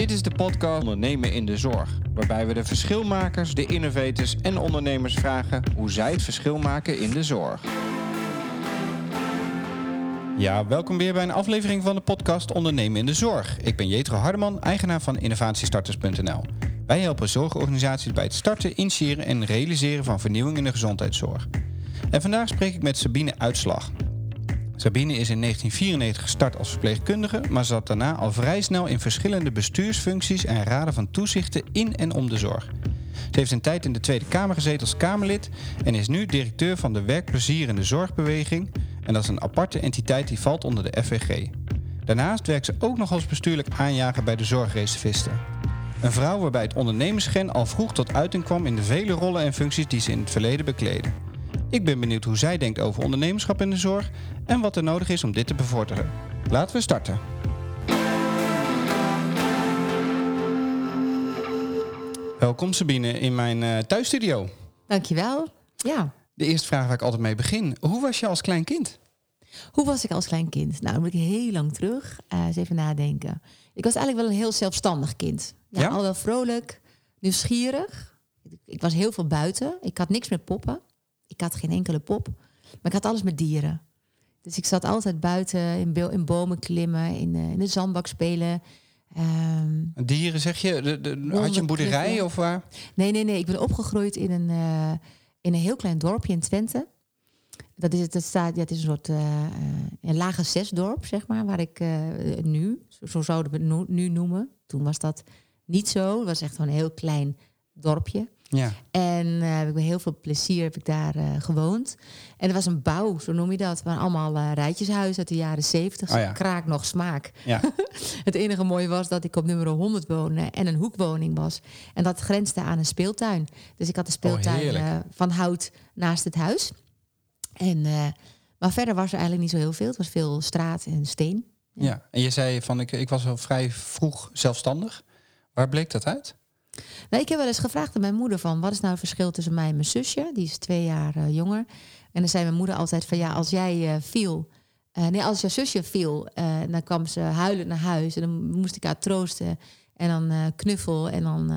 Dit is de podcast Ondernemen in de Zorg, waarbij we de verschilmakers, de innovators en ondernemers vragen hoe zij het verschil maken in de zorg. Ja, welkom weer bij een aflevering van de podcast Ondernemen in de Zorg. Ik ben Jetro Hardeman, eigenaar van innovatiestarters.nl. Wij helpen zorgorganisaties bij het starten, initiëren en realiseren van vernieuwing in de gezondheidszorg. En vandaag spreek ik met Sabine Uitslag. Sabine is in 1994 gestart als verpleegkundige, maar zat daarna al vrij snel in verschillende bestuursfuncties en raden van toezichten in en om de zorg. Ze heeft een tijd in de Tweede Kamer gezeten als Kamerlid en is nu directeur van de Werkplezier in de Zorgbeweging. En dat is een aparte entiteit die valt onder de FVG. Daarnaast werkt ze ook nog als bestuurlijk aanjager bij de zorgreservisten. Een vrouw waarbij het ondernemersgen al vroeg tot uiting kwam in de vele rollen en functies die ze in het verleden bekleedde. Ik ben benieuwd hoe zij denkt over ondernemerschap in de zorg en wat er nodig is om dit te bevorderen. Laten we starten. Welkom Sabine in mijn uh, thuisstudio. Dankjewel. Ja. De eerste vraag waar ik altijd mee begin. Hoe was je als klein kind? Hoe was ik als klein kind? Nou, dan moet ik heel lang terug. Uh, eens even nadenken. Ik was eigenlijk wel een heel zelfstandig kind. Ja, Al wel vrolijk, nieuwsgierig. Ik was heel veel buiten. Ik had niks met poppen. Ik had geen enkele pop. Maar ik had alles met dieren. Dus ik zat altijd buiten in, in bomen klimmen, in, uh, in de zandbak spelen. Um, dieren zeg je? De, de, had je een boerderij of waar? Nee, nee, nee. Ik ben opgegroeid in een, uh, in een heel klein dorpje in Twente. Dat is, dat staat, ja, het is een soort uh, een lage zesdorp, zeg maar, waar ik nu, zo, zo zouden we het nu noemen. Toen was dat niet zo. Het was echt gewoon een heel klein dorpje. Ja. En uh, heb ik met heel veel plezier heb ik daar uh, gewoond. En er was een bouw, zo noem je dat. Waren allemaal uh, rijtjeshuizen uit de jaren zeventig. Oh, ja. Kraak nog smaak. Ja. het enige mooie was dat ik op nummer 100 woonde en een hoekwoning was. En dat grensde aan een speeltuin. Dus ik had een oh, speeltuin van hout naast het huis. En, maar verder was er eigenlijk niet zo heel veel. Het was veel straat en steen. Ja, ja. en je zei van ik, ik was al vrij vroeg zelfstandig. Waar bleek dat uit? Nou, ik heb wel eens gevraagd aan mijn moeder van... wat is nou het verschil tussen mij en mijn zusje? Die is twee jaar uh, jonger. En dan zei mijn moeder altijd van... ja, als jij uh, viel... Uh, nee, als jouw zusje viel, dan kwam ze huilend naar huis... en dan moest ik haar troosten en dan knuffel... en dan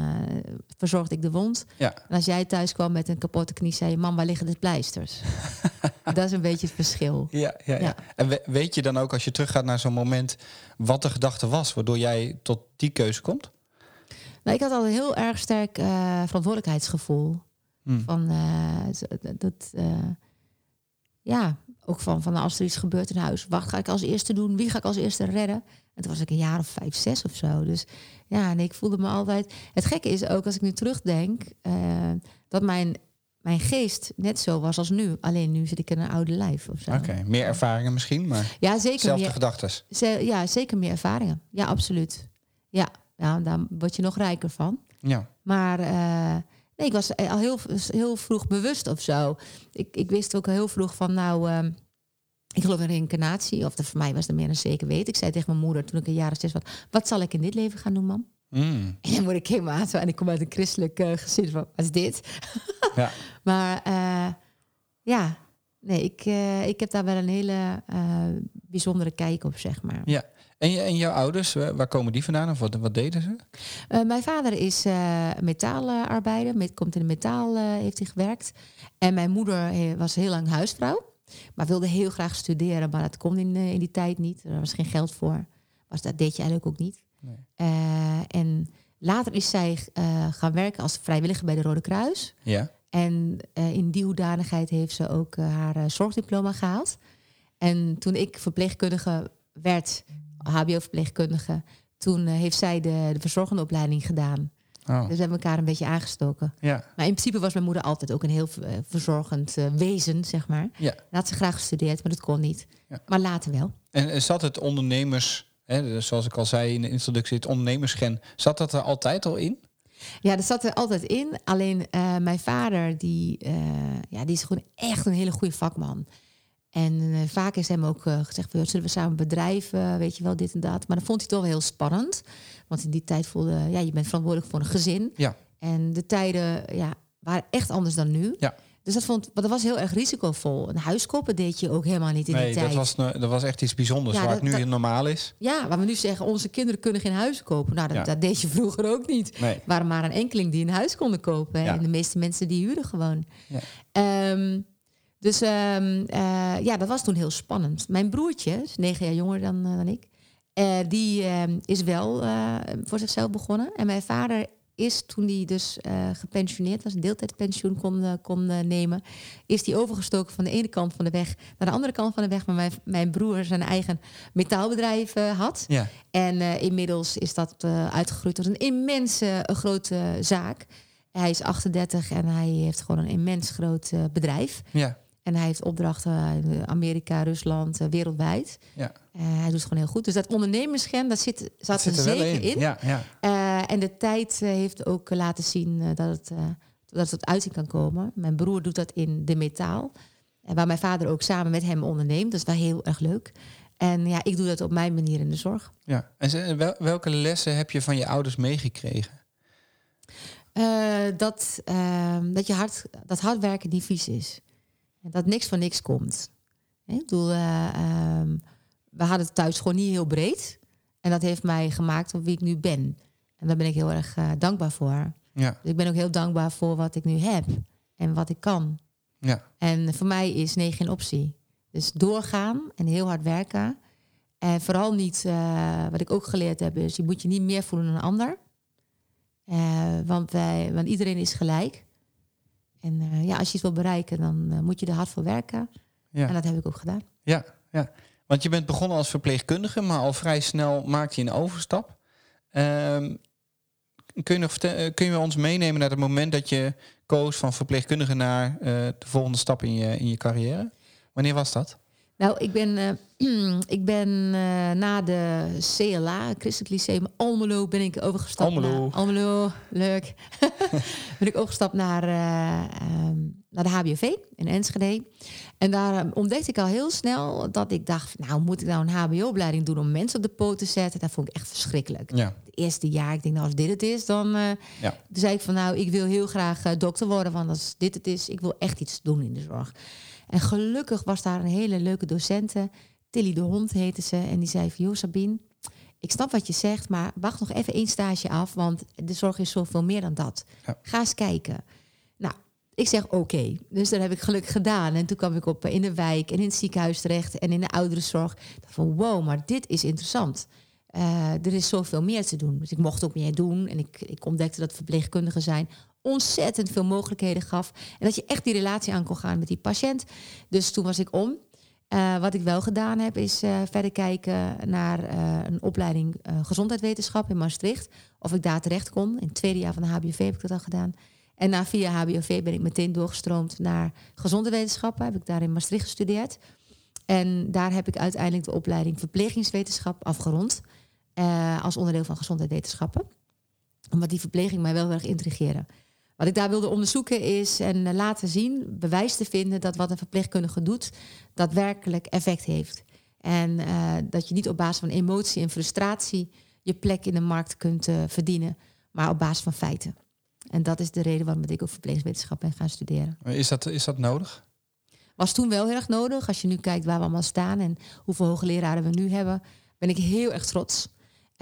verzorgde ik de wond. Ja. En als jij thuis kwam met een kapotte knie... zei je, mam, waar liggen de pleisters? dat is een beetje het verschil. Ja, ja, ja. En weet je dan ook, als je teruggaat naar zo'n moment... wat de gedachte was waardoor jij tot die keuze komt? Nou, ik had al een heel erg sterk uh, verantwoordelijkheidsgevoel. Hmm. Van uh, dat, uh, ja, ook van, van als er iets gebeurt in huis, wat ga ik als eerste doen? Wie ga ik als eerste redden? En toen was ik een jaar of vijf, zes of zo. Dus ja, en ik voelde me altijd. Het gekke is ook als ik nu terugdenk, dat mijn, mijn geest net zo was als nu. Alleen nu zit ik in een oude lijf of zo. Oké, meer ervaringen misschien, maar ja, zeker zelfde gedachten. Ja, zeker meer ervaringen. Ja, absoluut. Ja, nou, daar word je nog rijker van. Ja. Maar uh, nee, ik was al heel, heel vroeg bewust of zo. Ik, ik wist ook al heel vroeg van, nou, uh, ik geloof in reïncarnatie. Of dat voor mij was er meer een zeker weten. Ik zei tegen mijn moeder toen ik een jaar of zes was, wat zal ik in dit leven gaan doen, mam? Mm. En dan word ik helemaal aan en ik kom uit een christelijk uh, gezin van, wat is dit? ja. maar ja, nee, ik, ik heb daar wel een hele bijzondere kijk op, zeg maar. Ja, en, je, en jouw ouders, waar komen die vandaan of wat, wat deden ze? Uh, mijn vader is uh, metaalarbeider, met, komt in de metaal, uh, heeft hij gewerkt. En mijn moeder was heel lang huisvrouw, maar wilde heel graag studeren, maar dat kon in, in die tijd niet. Er was geen geld voor. Was, dat deed je eigenlijk ook niet. Nee. en later is zij gaan werken als vrijwilliger bij de Rode Kruis. Ja. En in die hoedanigheid heeft ze ook haar zorgdiploma gehaald. En toen ik verpleegkundige werd, HBO-verpleegkundige. Toen eh, heeft zij de, de verzorgende opleiding gedaan. Oh. Dus we hebben elkaar een beetje aangestoken. Ja. Maar in principe was mijn moeder altijd ook een heel uh, verzorgend uh, wezen, zeg maar. Ja. Dat had ze graag gestudeerd, maar dat kon niet. Ja. Maar later wel. En zat het ondernemers, hè, zoals ik al zei in de introductie, het ondernemersgen, zat dat er altijd al in? Ja, dat zat er altijd in. Alleen uh, mijn vader, die, ja, die is gewoon echt een hele goede vakman. En uh, vaak is hem ook uh, gezegd, zullen we samen bedrijven, weet je wel, dit en dat. Maar dat vond hij toch wel heel spannend. Want in die tijd voelde, ja, je bent verantwoordelijk voor een gezin. Ja. En de tijden ja, waren echt anders dan nu. Ja. Dus dat, vond, dat was heel erg risicovol. Een huis kopen deed je ook helemaal niet in nee, die tijd. dat was, dat was echt iets bijzonders, Ja, waar dat- het nu dat- normaal is. Ja, waar we nu zeggen, onze kinderen kunnen geen huis kopen. Nou, dat, Ja. dat deed je vroeger ook niet. Nee. Waren maar een enkeling die een huis konden kopen. Ja. En de meeste mensen die huurden gewoon. Ja. Dus ehm, eh, ja, dat was toen heel spannend. Mijn broertje, is negen jaar jonger dan, eh, dan ik... eh, die ehm, is wel voor zichzelf begonnen. En mijn vader is toen hij dus gepensioneerd was... een deeltijdpensioen kon, kon nemen... is die overgestoken van de ene kant van de weg... naar de andere kant van de weg... maar mijn, mijn broer zijn eigen metaalbedrijf had... Ja, En inmiddels is dat uitgegroeid tot een immense grote zaak. Hij is 38 en hij heeft gewoon een immens groot bedrijf. ja, En hij heeft opdrachten in Amerika, Rusland, eh, wereldwijd. ja. Eh, hij doet het gewoon heel goed. Dus dat ondernemersgen, dat zit, zat zit er er zeker in. Ja, ja. Eh, en de tijd heeft ook laten zien dat, het, eh, dat het tot uiting kan komen. Mijn broer doet dat in de metaal. En waar mijn vader ook samen met hem onderneemt. Dat is wel heel erg leuk. En ja, ik doe dat op mijn manier in de zorg. ja. En welke lessen heb je van je ouders meegekregen? Dat, ehm, dat, je hard, dat hard werken niet vies is. Dat niks van niks komt. Ik bedoel, eh, ehm, we hadden het thuis gewoon niet heel breed. En dat heeft mij gemaakt tot wie ik nu ben. En daar ben ik heel erg eh, dankbaar voor. Ja, Dus ik ben ook heel dankbaar voor wat ik nu heb. En wat ik kan. ja, En voor mij is nee geen optie. Dus doorgaan en heel hard werken. En vooral niet, eh, wat ik ook geleerd heb, is je moet je niet meer voelen dan een ander. Want, wij, want iedereen is gelijk. En eh, ja, als je iets wil bereiken, dan eh, moet je er hard voor werken. ja. En dat heb ik ook gedaan. Ja, ja. Want je bent begonnen als verpleegkundige, maar al vrij snel maakte je een overstap. Ehm, kun, je nog vertel- eh, kun je ons meenemen naar het moment dat je koos van verpleegkundige naar de volgende stap in je, in je carrière? Wanneer was dat? Nou, ik ben, eh, ik ben eh, na de CLA, Christelijk Lyceum Almelo, ben ik overgestapt Almelo. naar Almelo. Leuk. ben ik overgestapt naar, eh, ehm, naar de HBOV in Enschede. En daar eh, ontdekte ik al heel snel dat ik dacht, nou moet ik nou een HBO-opleiding doen om mensen op de poot te zetten? Dat vond ik echt verschrikkelijk. Ja, Het eerste jaar, ik denk nou als dit het is, dan ja, toen zei ik van nou, ik wil heel graag dokter worden, want als dit het is, ik wil echt iets doen in de zorg. En gelukkig was daar een hele leuke docente, Tilly de Hond heette ze, en die zei van joh Sabine, ik snap wat je zegt, maar wacht nog even één stage af, want de zorg is zoveel meer dan dat. Ja. Ga eens kijken. Nou, ik zeg oké. Dus dat heb ik gelukkig gedaan. En toen kwam ik op in de wijk en in het ziekenhuis terecht en in de ouderenzorg. Dacht van wow, maar dit is interessant. Eh, er is zoveel meer te doen. Dus ik mocht ook meer doen. En ik, ik ontdekte dat verpleegkundigen zijn ontzettend veel mogelijkheden gaf. En dat je echt die relatie aan kon gaan met die patiënt. Dus toen was ik om. Eh, wat ik wel gedaan heb, is eh, verder kijken naar eh, een opleiding gezondheidswetenschap in Maastricht. Of ik daar terecht kon. In het tweede jaar van de HBOV heb ik dat al gedaan. En na jaar HBOV ben ik meteen doorgestroomd naar gezonde wetenschappen. Heb ik daar in Maastricht gestudeerd. En daar heb ik uiteindelijk de opleiding verplegingswetenschap afgerond. als onderdeel van gezondheidswetenschappen. Omdat die verpleging mij wel erg intrigeerde. Wat ik daar wilde onderzoeken is en eh, laten zien, bewijs te vinden dat wat een verpleegkundige doet, daadwerkelijk effect heeft. En eh, dat je niet op basis van emotie en frustratie je plek in de markt kunt eh, verdienen, maar op basis van feiten. En dat is de reden waarom ik ook verpleegwetenschap ben gaan studeren. Is dat, is dat nodig? Was toen wel heel erg nodig. Als je nu kijkt waar we allemaal staan en hoeveel hoogleraren we nu hebben, ben ik heel erg trots.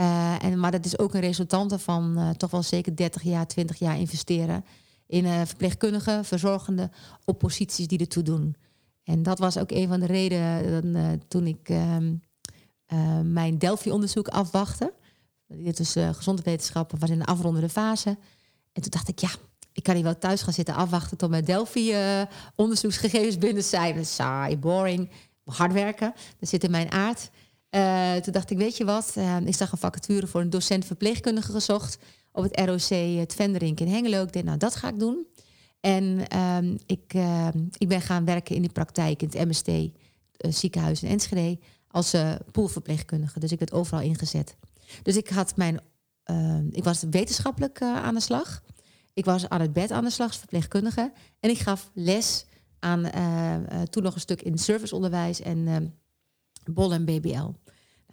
Eh, en, maar dat is ook een resultante van eh, toch wel zeker 30 jaar, 20 jaar investeren in eh verpleegkundigen, verzorgenden op posities die ertoe doen. En dat was ook een van de redenen toen ik ehm, eh, mijn Delphi-onderzoek afwachtte. Dit is uh, gezondheidswetenschappen, was in de afrondende fase. En toen dacht ik, ja, ik kan hier wel thuis gaan zitten afwachten tot mijn Delphi-onderzoeksgegevens binnen zijn. Saai, boring, hard werken. Dat zit in mijn aard. Uh, toen dacht ik, weet je wat, uh, ik zag een vacature voor een docent verpleegkundige gezocht op het ROC Tvenderink in Hengelo. Ik dacht, nou, dat ga ik doen. En um, ik, uh, ik ben gaan werken in die praktijk in het MST ziekenhuis in Enschede als poolverpleegkundige. Dus ik werd overal ingezet. Dus ik had mijn, ehm, ik was wetenschappelijk eh, aan de slag. Ik was aan het bed aan de slag als verpleegkundige. En ik gaf les aan eh, toen nog een stuk in serviceonderwijs en ehm, Bol en BBL. Nou,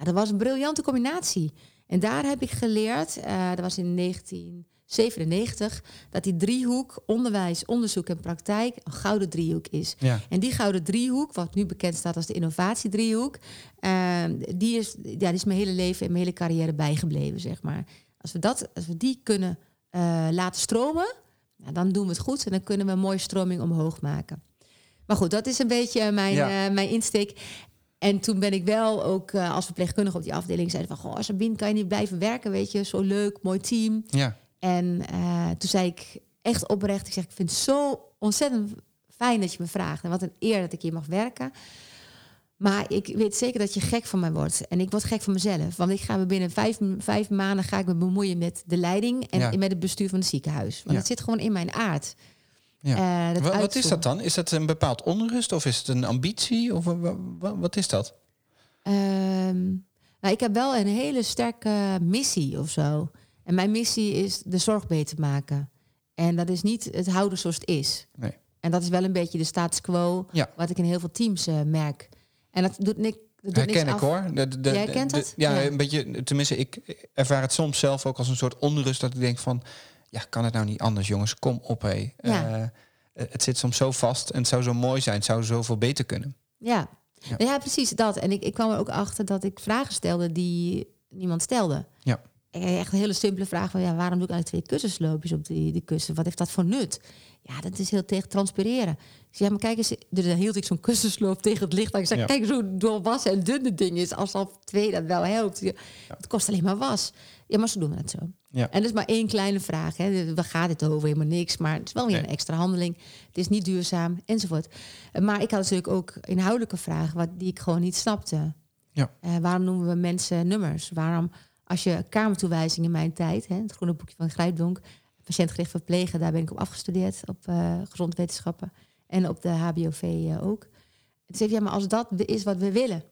dat was een briljante combinatie. En daar heb ik geleerd, uh, dat was in 97, dat die driehoek onderwijs, onderzoek en praktijk een gouden driehoek is. Ja. En die gouden driehoek, wat nu bekend staat als de innovatiedriehoek, uh, die, is, ja, die is mijn hele leven en mijn hele carrière bijgebleven, zeg maar. Als we, dat, als we die kunnen uh, laten stromen, nou, dan doen we het goed en dan kunnen we een mooie stroming omhoog maken. Maar goed, dat is een beetje mijn, ja. uh, mijn insteek. En toen ben ik wel ook uh, als verpleegkundige op die afdeling zeiden van... goh, Sabine, kan je niet blijven werken, weet je? Zo leuk, mooi team. Ja. En uh, toen zei ik echt oprecht, ik zeg, ik vind het zo ontzettend fijn dat je me vraagt. En wat een eer dat ik hier mag werken. Maar ik weet zeker dat je gek van mij wordt. En ik word gek van mezelf. Want ik ga me binnen vijf, vijf maanden ga ik me bemoeien met de leiding... en Ja. met het bestuur van het ziekenhuis. Want Ja. het zit gewoon in mijn aard. Ja. Dat Wa- wat is dat dan? Is dat een bepaald onrust of is het een ambitie? Of wa- wa- wa- wat is dat? Ehm, nou, ik heb wel een hele sterke missie of zo. En mijn missie is de zorg beter maken. En dat is niet het houden zoals het is. Nee. En dat is wel een beetje de status quo, Ja. wat ik in heel veel teams eh, merk. En dat doet, niks. dat doet Herken niks ik af. hoor. De, de, de- Jij de- het? ja, Ja. een beetje. Tenminste, ik ervaar het soms zelf ook als een soort onrust dat ik denk van, ja, kan het nou niet anders, jongens? Kom op, hé. Ja. Eh, het zit soms zo vast en het zou zo mooi zijn. Het zou zoveel beter kunnen. Ja. Ja. Ja. precies dat. En ik, ik kwam er ook achter dat ik vragen stelde die niemand stelde. Ja. En Echt een hele simpele vraag van ja, waarom doe ik eigenlijk twee kussensloopjes op die, die kussen? Wat heeft dat voor nut? Ja, dat is heel tegen transpireren. Ik zei, ja, maar kijk eens, dus dan hield ik zo'n kussensloop tegen het licht. aan. Ik zei, Ja. kijk eens hoe doorwassen en dun het ding is. Als al twee dat wel helpt. Het kost alleen maar was. Ja, maar zo doen we het zo. Ja. En dat is maar één kleine vraag. Hè. Waar gaat het over? Helemaal niks. Maar het is wel weer Nee. een extra handeling. Het is niet duurzaam, enzovoort. Maar ik had natuurlijk ook inhoudelijke vragen... Wat, die ik gewoon niet snapte. Ja. Eh, waarom noemen we mensen nummers? Waarom, als je kamertoewijzing in mijn tijd... Hè, het groene boekje van Grijpdonk... patiëntgericht verplegen, daar ben ik op afgestudeerd... op eh gezondwetenschappen en op de HBOV eh, ook. Het zei, ja, maar als dat is wat we willen...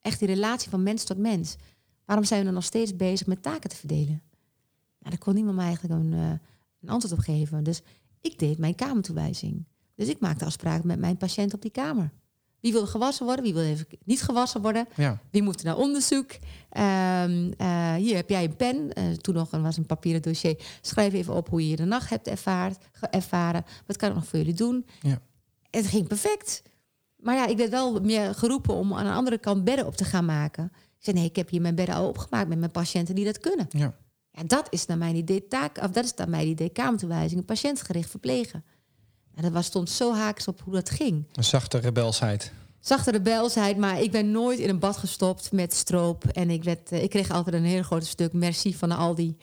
echt die relatie van mens tot mens... waarom zijn we dan nog steeds bezig met taken te verdelen? Nou, daar kon niemand me eigenlijk een, eh, een antwoord op geven. Dus ik deed mijn kamertoewijzing. Dus ik maakte afspraken met mijn patiënt op die kamer. Wie wil gewassen worden, wie wil even niet gewassen worden. Ja. Wie moet er naar onderzoek? Ehm, eh, hier heb jij een pen. Eh, toen nog een, was een papieren dossier. Schrijf even op hoe je de nacht hebt ervaard, ervaren. Wat kan ik nog voor jullie doen? Ja. Het ging perfect. Maar ja, ik werd wel meer geroepen om aan de andere kant bedden op te gaan maken. Ik zei, nee, ik heb hier mijn bedden al opgemaakt met mijn patiënten die dat kunnen. Ja. Ja, dat is naar mijn idee taak, of dat is naar mijn idee kamertoewijzing, patiëntgericht verplegen. En dat was, stond zo haaks op hoe dat ging. Een zachte rebelsheid. Zachte rebelsheid, maar ik ben nooit in een bad gestopt met stroop. En ik, werd, eh, ik kreeg altijd een heel groot stuk merci van de Aldi.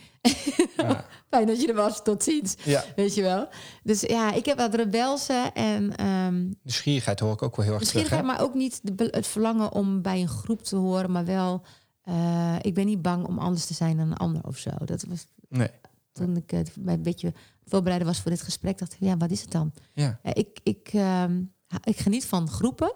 Ja. Fijn dat je er was, tot ziens. ja. Weet je wel. Dus ja, ik heb wat rebelse en ehm Nieuwsgierigheid hoor ik ook wel heel erg terug. nieuwsgierigheid, Hè? maar ook niet de, het verlangen om bij een groep te horen, maar wel, eh, ik ben niet bang om anders te zijn dan een ander of zo. Dat was Nee. Toen ik eh, mij een beetje voorbereiden was voor dit gesprek, dacht ik, ja, wat is het dan? Ja. Ja, ik, ik, ehm, ik geniet van groepen.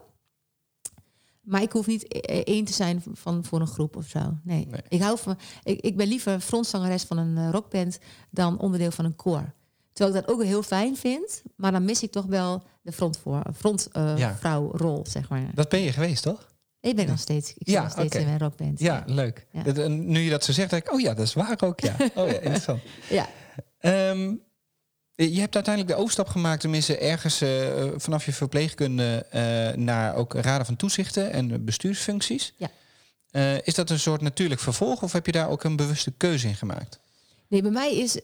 Maar ik hoef niet e- e- één te zijn van, voor een groep of zo. Nee. Nee. Ik, hou van, ik, ik ben liever frontzangeres van een eh, rockband dan onderdeel van een koor. Terwijl ik dat ook heel fijn vind. Maar dan mis ik toch wel de frontvrouwrol, front, eh, Ja. vrouwrol, zeg maar. Dat ben je geweest, toch? Ik ben nog steeds, ik Ja, nog steeds in mijn rockband. Ja, leuk. Ja. Dat- en nu je dat zo zegt, denk ik, oh ja, dat is waar ook, ja. Oh ja, interessant. Ja. Ehm, je hebt uiteindelijk de overstap gemaakt, tenminste ergens eh, vanaf je verpleegkunde eh, naar ook raden van toezichten en bestuursfuncties. Ja. Eh, is dat een soort natuurlijk vervolg of heb je daar ook een bewuste keuze in gemaakt? Nee, bij mij is,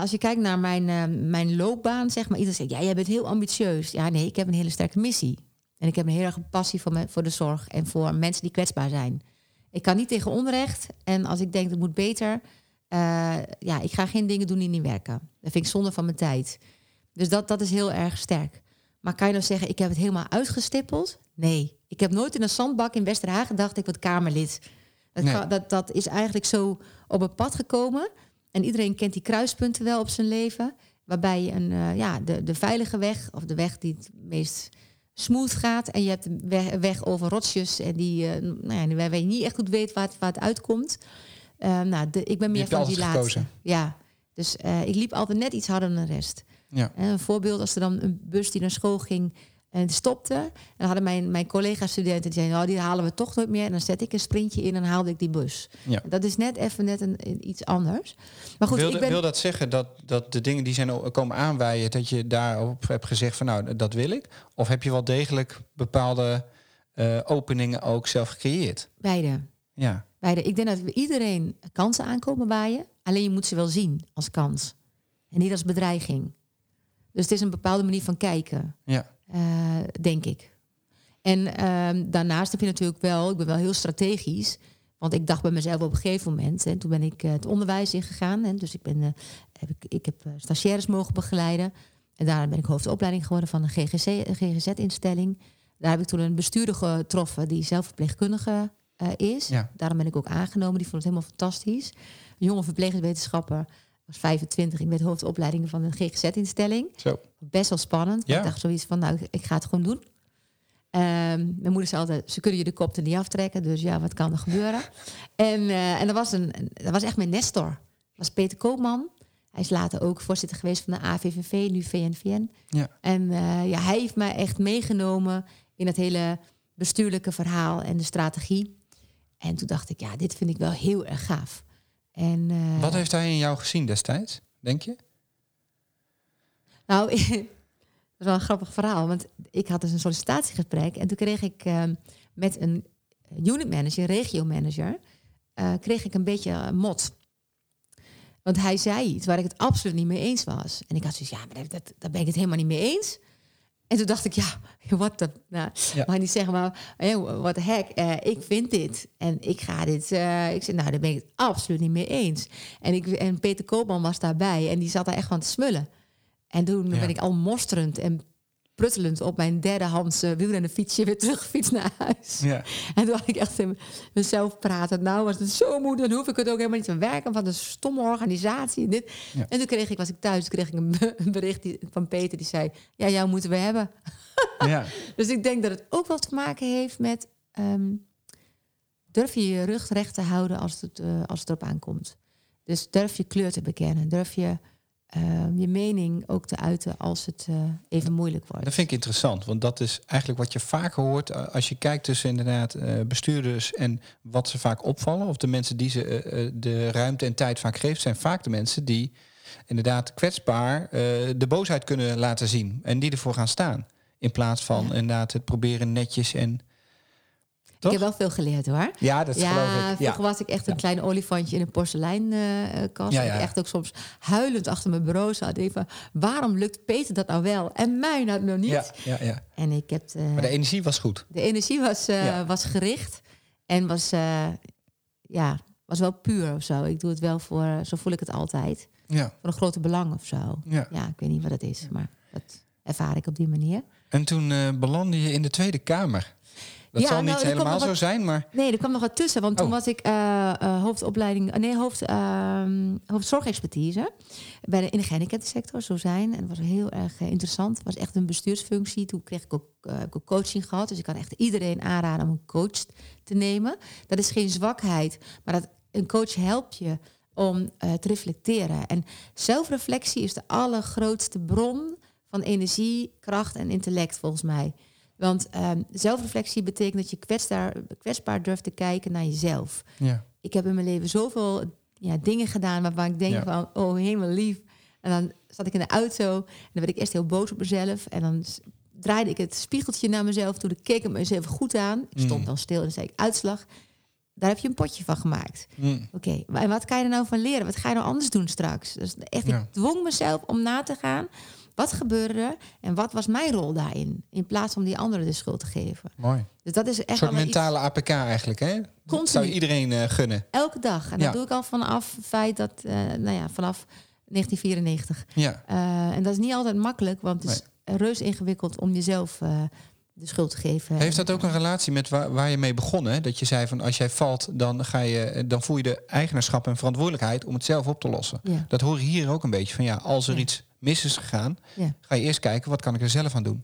als je kijkt naar mijn, mijn loopbaan, zeg maar, iedereen zegt, ja, jij bent heel ambitieus. Ja, nee, ik heb een hele sterke missie. En ik heb een heel erg passie voor, me, voor de zorg en voor mensen die kwetsbaar zijn. Ik kan niet tegen onrecht. En als ik denk, het moet beter, eh, ja, ik ga geen dingen doen die niet werken. Dat vind ik zonde van mijn tijd. Dus dat, dat is heel erg sterk. Maar kan je nou zeggen, ik heb het helemaal uitgestippeld? Nee. Ik heb nooit in een zandbak in Westerhagen gedacht, ik word Kamerlid. Dat, Nee. dat, dat is eigenlijk zo op het pad gekomen. En iedereen kent die kruispunten wel op zijn leven. Waarbij je een, eh, ja, de, de veilige weg, of de weg die het meest smooth gaat. En je hebt weg, over rotsjes. En die, eh, nou ja, waar je niet echt goed weet waar het, waar het uitkomt. Eh, nou, de, ik ben meer van die laatste. gekozen. Ja, dus eh, ik liep altijd net iets harder dan de rest. Ja. En een voorbeeld, als er dan een bus die naar school ging... En het stopte. En dan hadden mijn, mijn collega-studenten die zeiden, nou, die halen we toch nooit meer. En dan zet ik een sprintje in en haalde ik die bus. Ja. Dat is net even net een, iets anders. Maar goed, wil, ik ben... wil dat zeggen dat, dat de dingen die zijn komen aanwaaien, dat je daarop hebt gezegd van nou, dat wil ik? Of heb je wel degelijk bepaalde eh, openingen ook zelf gecreëerd? Beide. Ja, Beide. Ik denk dat iedereen kansen aankomen waaien. Alleen je moet ze wel zien als kans. En niet als bedreiging. Dus het is een bepaalde manier van kijken. ja, denk ik. En ehm, daarnaast heb je natuurlijk wel, ik ben wel heel strategisch. Want ik dacht bij mezelf op een gegeven moment, en toen ben ik eh, het onderwijs ingegaan. En dus ik, ben, eh, heb ik, ik heb eh, stagiaires mogen begeleiden. En daarna ben ik hoofdopleiding geworden van een GGC, GGZ-instelling. Daar heb ik toen een bestuurder getroffen die zelf verpleegkundige eh, is. Ja. Daarom ben ik ook aangenomen. Die vond het helemaal fantastisch. Een jonge verpleegwetenschapper, was 25. Ik werd hoofdopleiding van een GGZ-instelling zo. best wel spannend. Ja. Ik dacht zoiets van, nou, ik ga het gewoon doen. Ehm, mijn moeder zei altijd, ze kunnen je de kop er niet aftrekken. Dus ja, wat kan er gebeuren? En, eh, en dat, was een, dat was echt mijn Nestor. Dat was Peter Koopman. Hij is later ook voorzitter geweest van de AVVV, nu VNVN. Ja. En eh, ja, hij heeft mij echt meegenomen in het hele bestuurlijke verhaal en de strategie. En toen dacht ik, ja, dit vind ik wel heel erg gaaf. En, eh, Wat heeft hij in jou gezien destijds, denk je? Nou, dat is wel een grappig verhaal. Want ik had dus een sollicitatiegesprek. En toen kreeg ik ehm, met een unit manager, regio manager, eh, kreeg ik een beetje eh, mot. Want hij zei iets waar ik het absoluut niet mee eens was. En ik had zoiets, ja, maar dat, dat, daar ben ik het helemaal niet mee eens. En toen dacht ik, ja, wat de... Nou, Ja. mag niet zeggen, maar wat de heck, eh, ik vind dit. En ik ga dit... eh, ik zei, nou, daar ben ik het absoluut niet mee eens. En, ik, en Peter Koopman was daarbij en die zat daar echt van te smullen. En toen Ja. ben ik al mosterend en pruttelend op mijn derdehandse wielrennerfietsje weer teruggefietst naar huis. Ja. En toen had ik echt in mezelf praten. Nou, was het zo moe, dan hoef ik het ook helemaal niet te werken. Van de stomme organisatie en dit. Ja. En toen kreeg ik, was ik thuis, kreeg ik een, be- een bericht die- van Peter die zei: Ja, jou moeten we hebben. ja. Dus ik denk dat het ook wel te maken heeft met. ehm, durf je je rug recht te houden als het, eh, als het erop aankomt. Dus durf je kleur te bekennen. Durf je ehm, je mening ook te uiten als het eh, even moeilijk wordt. Dat vind ik interessant, want dat is eigenlijk wat je vaker hoort eh, als je kijkt tussen inderdaad eh, bestuurders en wat ze vaak opvallen. Of de mensen die ze de ruimte en tijd vaak geeft, zijn vaak de mensen die inderdaad kwetsbaar de boosheid kunnen laten zien en die ervoor gaan staan. In plaats van Ja. inderdaad het proberen netjes en. Ik heb wel veel geleerd hoor. Ja, dat ja, geloof ik. vroeger Ja. was ik echt een klein olifantje in een porseleinkast. Ja. Ik echt ook soms huilend achter mijn bureau zat. Even, waarom lukt Peter dat nou wel en mij nou niet? Ja, ja, ja. En ik heb eh, Maar de energie was goed. de energie was, eh, was gericht en was, eh, ja, was wel puur of zo. Ik doe het wel voor, zo voel ik het altijd, Ja, voor een grote belang of zo. ja. Ja, ik weet niet wat het is, maar dat ervaar ik op die manier. En toen belandde je in de Tweede Kamer. Dat Ja, zal nou, niet helemaal zo wat- zijn, maar Nee, er kwam nog wat tussen. Want toen Oh. was ik eh, eh, hoofdopleiding, eh, nee, hoofd, ehm hoofdzorgexpertise bij de, in de gehandicaptensector, zo zijn. En dat was heel erg interessant. Het was echt een bestuursfunctie. Toen kreeg ik ook, ik ook coaching gehad. Dus ik kan echt iedereen aanraden om een coach te nemen. Dat is geen zwakheid, maar dat, een coach helpt je om te reflecteren. En zelfreflectie is de allergrootste bron van energie, kracht en intellect, volgens mij. Want ehm, zelfreflectie betekent dat je kwetsbaar, kwetsbaar durft te kijken naar jezelf. ja. Ik heb in mijn leven zoveel ja, dingen gedaan waarvan ik denk Ja. van, oh helemaal lief. En dan zat ik in de auto en dan werd ik eerst heel boos op mezelf. En dan draaide ik het spiegeltje naar mezelf toe. Ik keek ik mezelf goed aan. Ik stond Mm. dan stil en dan zei ik, uitslag. Daar heb je een potje van gemaakt. Mm. Oké, en wat kan je er nou van leren? Wat ga je nou anders doen straks? Dus echt, Ja. ik dwong mezelf om na te gaan. Wat gebeurde er en wat was mijn rol daarin? In plaats van die anderen de schuld te geven. Mooi. Dus dat is Een echt soort wel iets- mentale APK eigenlijk, hè? Dat Continu. zou je iedereen eh, gunnen. elke dag. En Ja. dat doe ik al vanaf het feit dat, eh, nou ja, vanaf 1994. Ja, Eh, en dat is niet altijd makkelijk, want het is reus ingewikkeld om jezelf de schuld te geven. Heeft dat ook een relatie met waar, waar je mee begonnen? hè? Dat je zei van als jij valt, dan, ga je, dan voel je de eigenaarschap en verantwoordelijkheid om het zelf op te lossen. Ja, Dat hoor je hier ook een beetje van ja, als er Ja. iets mis is gegaan, Ja. ga je eerst kijken wat kan ik er zelf aan doen.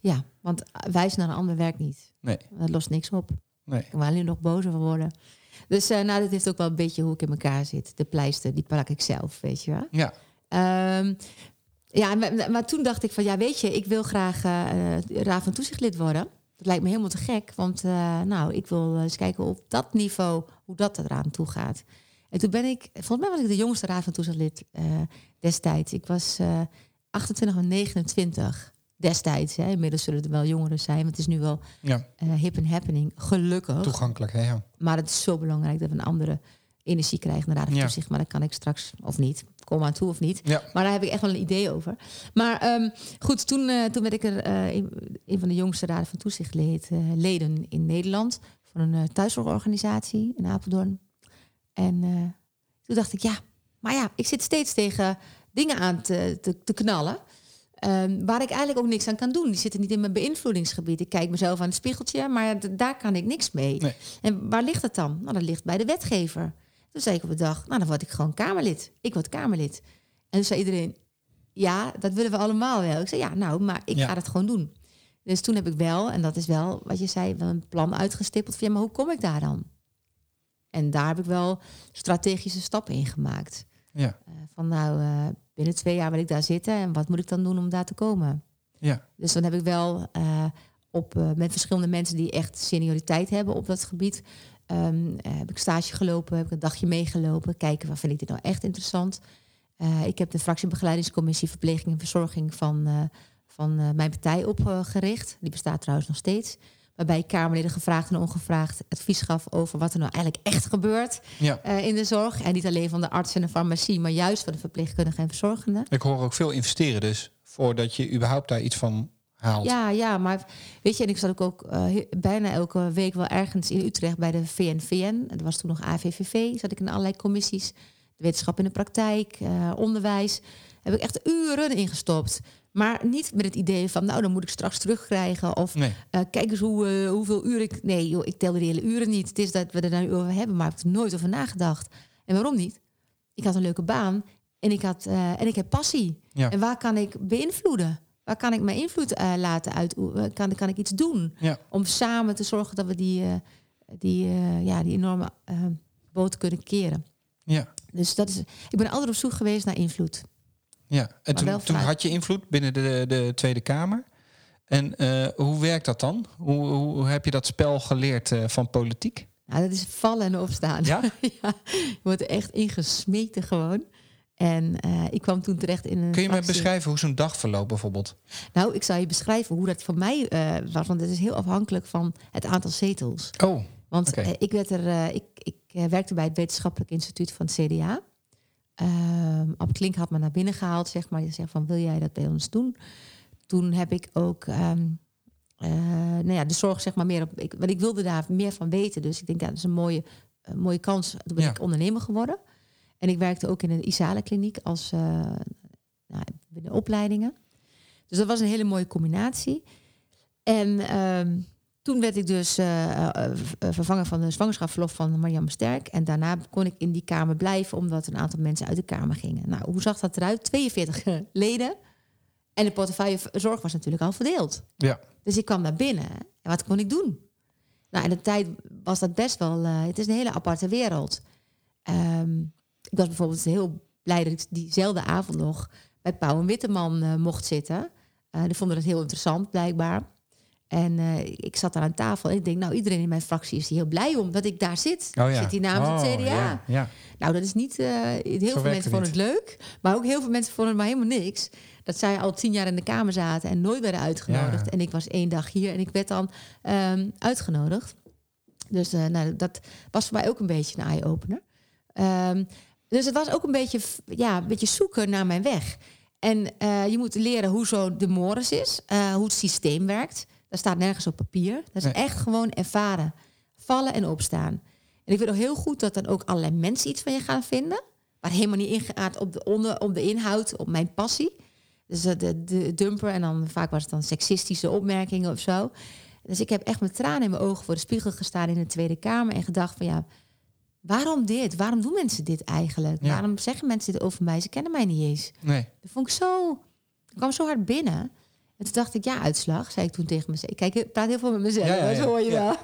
ja, want wijzen naar een ander werkt niet. Nee, Dat lost niks op. nee. Ik kan alleen nog bozer van worden. Dus eh, nou, dat heeft ook wel een beetje hoe ik in elkaar zit. De pleister, die plak ik zelf, weet je wel. Ja, Ehm, Ja, maar, maar toen dacht ik van ja, weet je, ik wil graag eh raad van toezichtlid worden. Dat lijkt me helemaal te gek, want eh, nou, ik wil eens kijken op dat niveau hoe dat eraan toe gaat. En toen ben ik, volgens mij was ik de jongste raad van toezichtlid eh, destijds. Ik was eh 28 of 29 destijds. Hè. Inmiddels zullen er wel jongeren zijn, want het is nu wel Ja, eh, hip en happening, gelukkig. toegankelijk. Hè? Ja. Maar het is zo belangrijk dat we een andere energie krijgen naar de raad Ja. toezicht. Maar dat kan ik straks, of niet. Kom aan toe of niet. Ja. Maar daar heb ik echt wel een idee over. Maar ehm, goed, toen, eh, toen werd ik er eh, een, een van de jongste raden van toezichtleden leden in Nederland. Van een eh, thuiszorgorganisatie in Apeldoorn. En eh, toen dacht ik, ja, maar ja, ik zit steeds tegen dingen aan te, te, te knallen. ehm, waar ik eigenlijk ook niks aan kan doen. Die zitten niet in mijn beïnvloedingsgebied. Ik kijk mezelf aan het spiegeltje, maar daar kan ik niks mee. Nee. En waar ligt het dan? Nou, dat ligt bij de wetgever. Toen zei ik op de dag, nou, dan word ik gewoon Kamerlid. Ik word Kamerlid. En toen zei iedereen, ja, dat willen we allemaal wel. Ik zei, ja, nou, maar ik Ja. ga het gewoon doen. Dus toen heb ik wel, en dat is wel wat je zei, wel een plan uitgestippeld. Van, ja, maar hoe kom ik daar dan? En daar heb ik wel strategische stappen in gemaakt. Ja. Eh, van nou, eh, binnen twee jaar wil ik daar zitten. En wat moet ik dan doen om daar te komen? Ja. Dus dan heb ik wel eh, op, met verschillende mensen die echt senioriteit hebben op dat gebied. ehm, eh, heb ik stage gelopen, heb ik een dagje meegelopen. Kijken, waar vind ik dit nou echt interessant? Ik heb de fractiebegeleidingscommissie Verpleging en Verzorging van, van mijn partij opgericht. Die bestaat trouwens nog steeds. Waarbij ik Kamerleden gevraagd en ongevraagd advies gaf over wat er nou eigenlijk echt gebeurt ja. eh, in de zorg. En niet alleen van de arts en de farmacie, maar juist van de verpleegkundigen en verzorgenden. Ik hoor ook veel investeren dus. Voordat je überhaupt daar iets van haalt. Ja, ja, maar weet je, en ik zat ook, ook eh, bijna elke week wel ergens in Utrecht bij de VNVN. Dat was toen nog AVVV. Zat ik in allerlei commissies. De wetenschap in de praktijk, eh, onderwijs. Heb ik echt uren ingestopt. Maar niet met het idee van, nou, dan moet ik straks terugkrijgen. Of Nee. eh, kijk eens hoe, eh, hoeveel uren ik... Nee, joh, ik telde de hele uren niet. Het is dat we er nu over hebben, maar ik heb er nooit over nagedacht. En waarom niet? Ik had een leuke baan en ik, had, eh, en ik heb passie. Ja. En waar kan ik beïnvloeden? Waar kan ik mijn invloed laten uit? Kan, kan ik iets doen Ja. om samen te zorgen dat we die, die, ja, die enorme boot kunnen keren? Ja. Dus dat is, ik ben altijd op zoek geweest naar invloed. Ja, en toen, toen had je invloed binnen de, de Tweede Kamer. En eh, hoe werkt dat dan? Hoe, hoe heb je dat spel geleerd eh, van politiek? Nou, dat is vallen en opstaan. Ja? ja, je wordt echt ingesmeten gewoon. En eh, ik kwam toen terecht in een. Kun je me fractie. beschrijven hoe zo'n dag verloopt bijvoorbeeld? Nou, ik zal je beschrijven hoe dat voor mij was. Want het is heel afhankelijk van het aantal zetels. Oh, Want ik, werd er, ik, ik werkte bij het Wetenschappelijk Instituut van het CDA. Ab Klink had me naar binnen gehaald, zeg maar. Die zegt van, wil jij dat bij ons doen? Toen heb ik ook ehm, eh, nou ja, de zorg zeg maar meer op... Ik, want ik wilde daar meer van weten. Dus ik denk, ja, dat is een mooie, een mooie kans. Toen ben Ja. ik ondernemer geworden. En ik werkte ook in een Isale-kliniek als eh nou, binnen opleidingen. Dus dat was een hele mooie combinatie. En ehm, toen werd ik dus eh, vervangen van de zwangerschapsverlof van Marianne Sterk. En daarna kon ik in die kamer blijven, omdat een aantal mensen uit de kamer gingen. Nou, hoe zag dat eruit? 42 leden. En de portefeuille zorg was natuurlijk al verdeeld. ja. Dus ik kwam naar binnen. En wat kon ik doen? Nou, in de tijd was dat best wel... het is een hele aparte wereld. Ehm, ik was bijvoorbeeld heel blij dat ik diezelfde avond nog... bij Pauw en Witteman mocht zitten. Die vonden het heel interessant, blijkbaar. En eh, ik zat daar aan tafel en ik denk... nou, iedereen in mijn fractie is hier heel blij om dat ik daar zit. Oh ja. Zit hier namens het Oh, CDA. Ja, ja. Nou, dat is niet. eh, heel veel mensen vonden het leuk, maar ook heel veel mensen vonden het maar helemaal niks. Dat zij al tien jaar in de kamer zaten en nooit werden uitgenodigd. En ik was één dag hier en ik werd dan ehm, uitgenodigd. Dus eh, nou, dat was voor mij ook een beetje een eye-opener. Ehm, dus het was ook een beetje, ja, een beetje zoeken naar mijn weg. En je moet leren hoe zo de mores is, hoe het systeem werkt. Dat staat nergens op papier. Dat is Nee. echt gewoon ervaren. Vallen en opstaan. En ik weet nog heel goed dat dan ook allerlei mensen iets van je gaan vinden. Maar helemaal niet ingeaard op de, onder, op de inhoud, op mijn passie. Dus eh, de, de dumper en dan vaak was het dan seksistische opmerkingen of zo. Dus ik heb echt met tranen in mijn ogen voor de spiegel gestaan in de Tweede Kamer en gedacht van ja, waarom dit? Waarom doen mensen dit eigenlijk? Ja. Waarom zeggen mensen dit over mij? Ze kennen mij niet eens. Nee. Dat vond ik zo. Dat kwam zo hard binnen. En toen dacht ik, ja, uitslag, zei ik toen tegen mezelf. Kijk, ik praat heel veel met mezelf, Ja, ja, hè, ja. zo hoor je wel.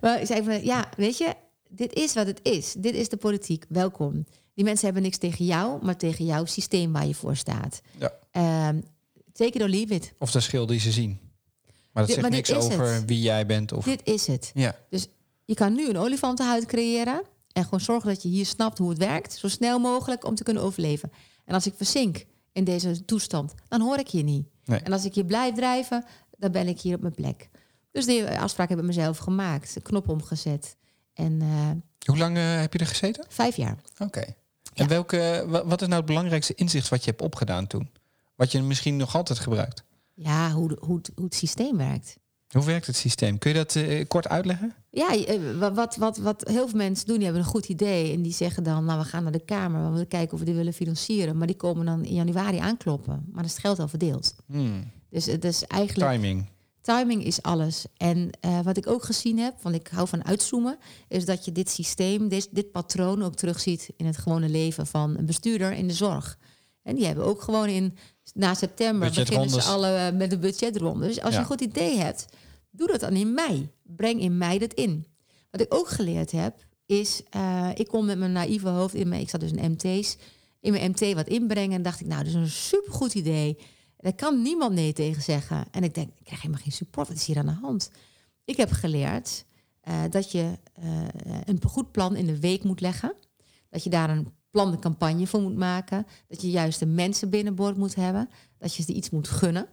Maar ik zei van, ja, weet je, dit is wat het is. Dit is de politiek. Welkom. Die mensen hebben niks tegen jou, maar tegen jouw systeem waar je voor staat. Ja. Ehm, take it or leave it. Of de schil die ze zien. Maar dat Dit- zegt maar niks over het. wie jij bent. Of... Dit is het. Ja. Je kan nu een olifantenhuid creëren en gewoon zorgen dat je hier snapt hoe het werkt, zo snel mogelijk om te kunnen overleven. En als ik verzink in deze toestand, dan hoor ik je niet. Nee. En als ik hier blijf drijven, dan ben ik hier op mijn plek. Dus die afspraak heb ik mezelf gemaakt, de knop omgezet. En eh, Hoe lang eh, heb je er gezeten? vijf jaar. Oké. En welke, wa- wat is nou het belangrijkste inzicht wat je hebt opgedaan toen? Wat je misschien nog altijd gebruikt? Ja, hoe, hoe, hoe het systeem werkt. Hoe werkt het systeem? Kun je dat eh, kort uitleggen? Ja, eh, wa- wat, wat, wat heel veel mensen doen, die hebben een goed idee. En die zeggen dan, nou, we gaan naar de Kamer. We willen kijken of we die willen financieren. Maar die komen dan in januari aankloppen. Maar dan is het geld al verdeeld. Hmm. Dus het is eigenlijk... Timing. Timing is alles. En eh, wat ik ook gezien heb, want ik hou van uitzoomen, is dat je dit systeem, dit, dit patroon ook terugziet in het gewone leven van een bestuurder in de zorg. En die hebben ook gewoon in na september beginnen ze alle met een budgetronde. Dus als Ja. je een goed idee hebt, doe dat dan in mei. Breng in mei dat in. Wat ik ook geleerd heb, is eh, ik kon met mijn naïeve hoofd in mijn, ik zat dus in MT's, in mijn MT wat inbrengen en dacht ik, nou, dat is een supergoed idee. Daar kan niemand nee tegen zeggen. En ik denk, ik krijg helemaal geen support. Wat is hier aan de hand? Ik heb geleerd eh, dat je eh, een goed plan in de week moet leggen. Dat je daar een plan de campagne voor moet maken. Dat je juist de mensen binnenboord moet hebben. Dat je ze iets moet gunnen.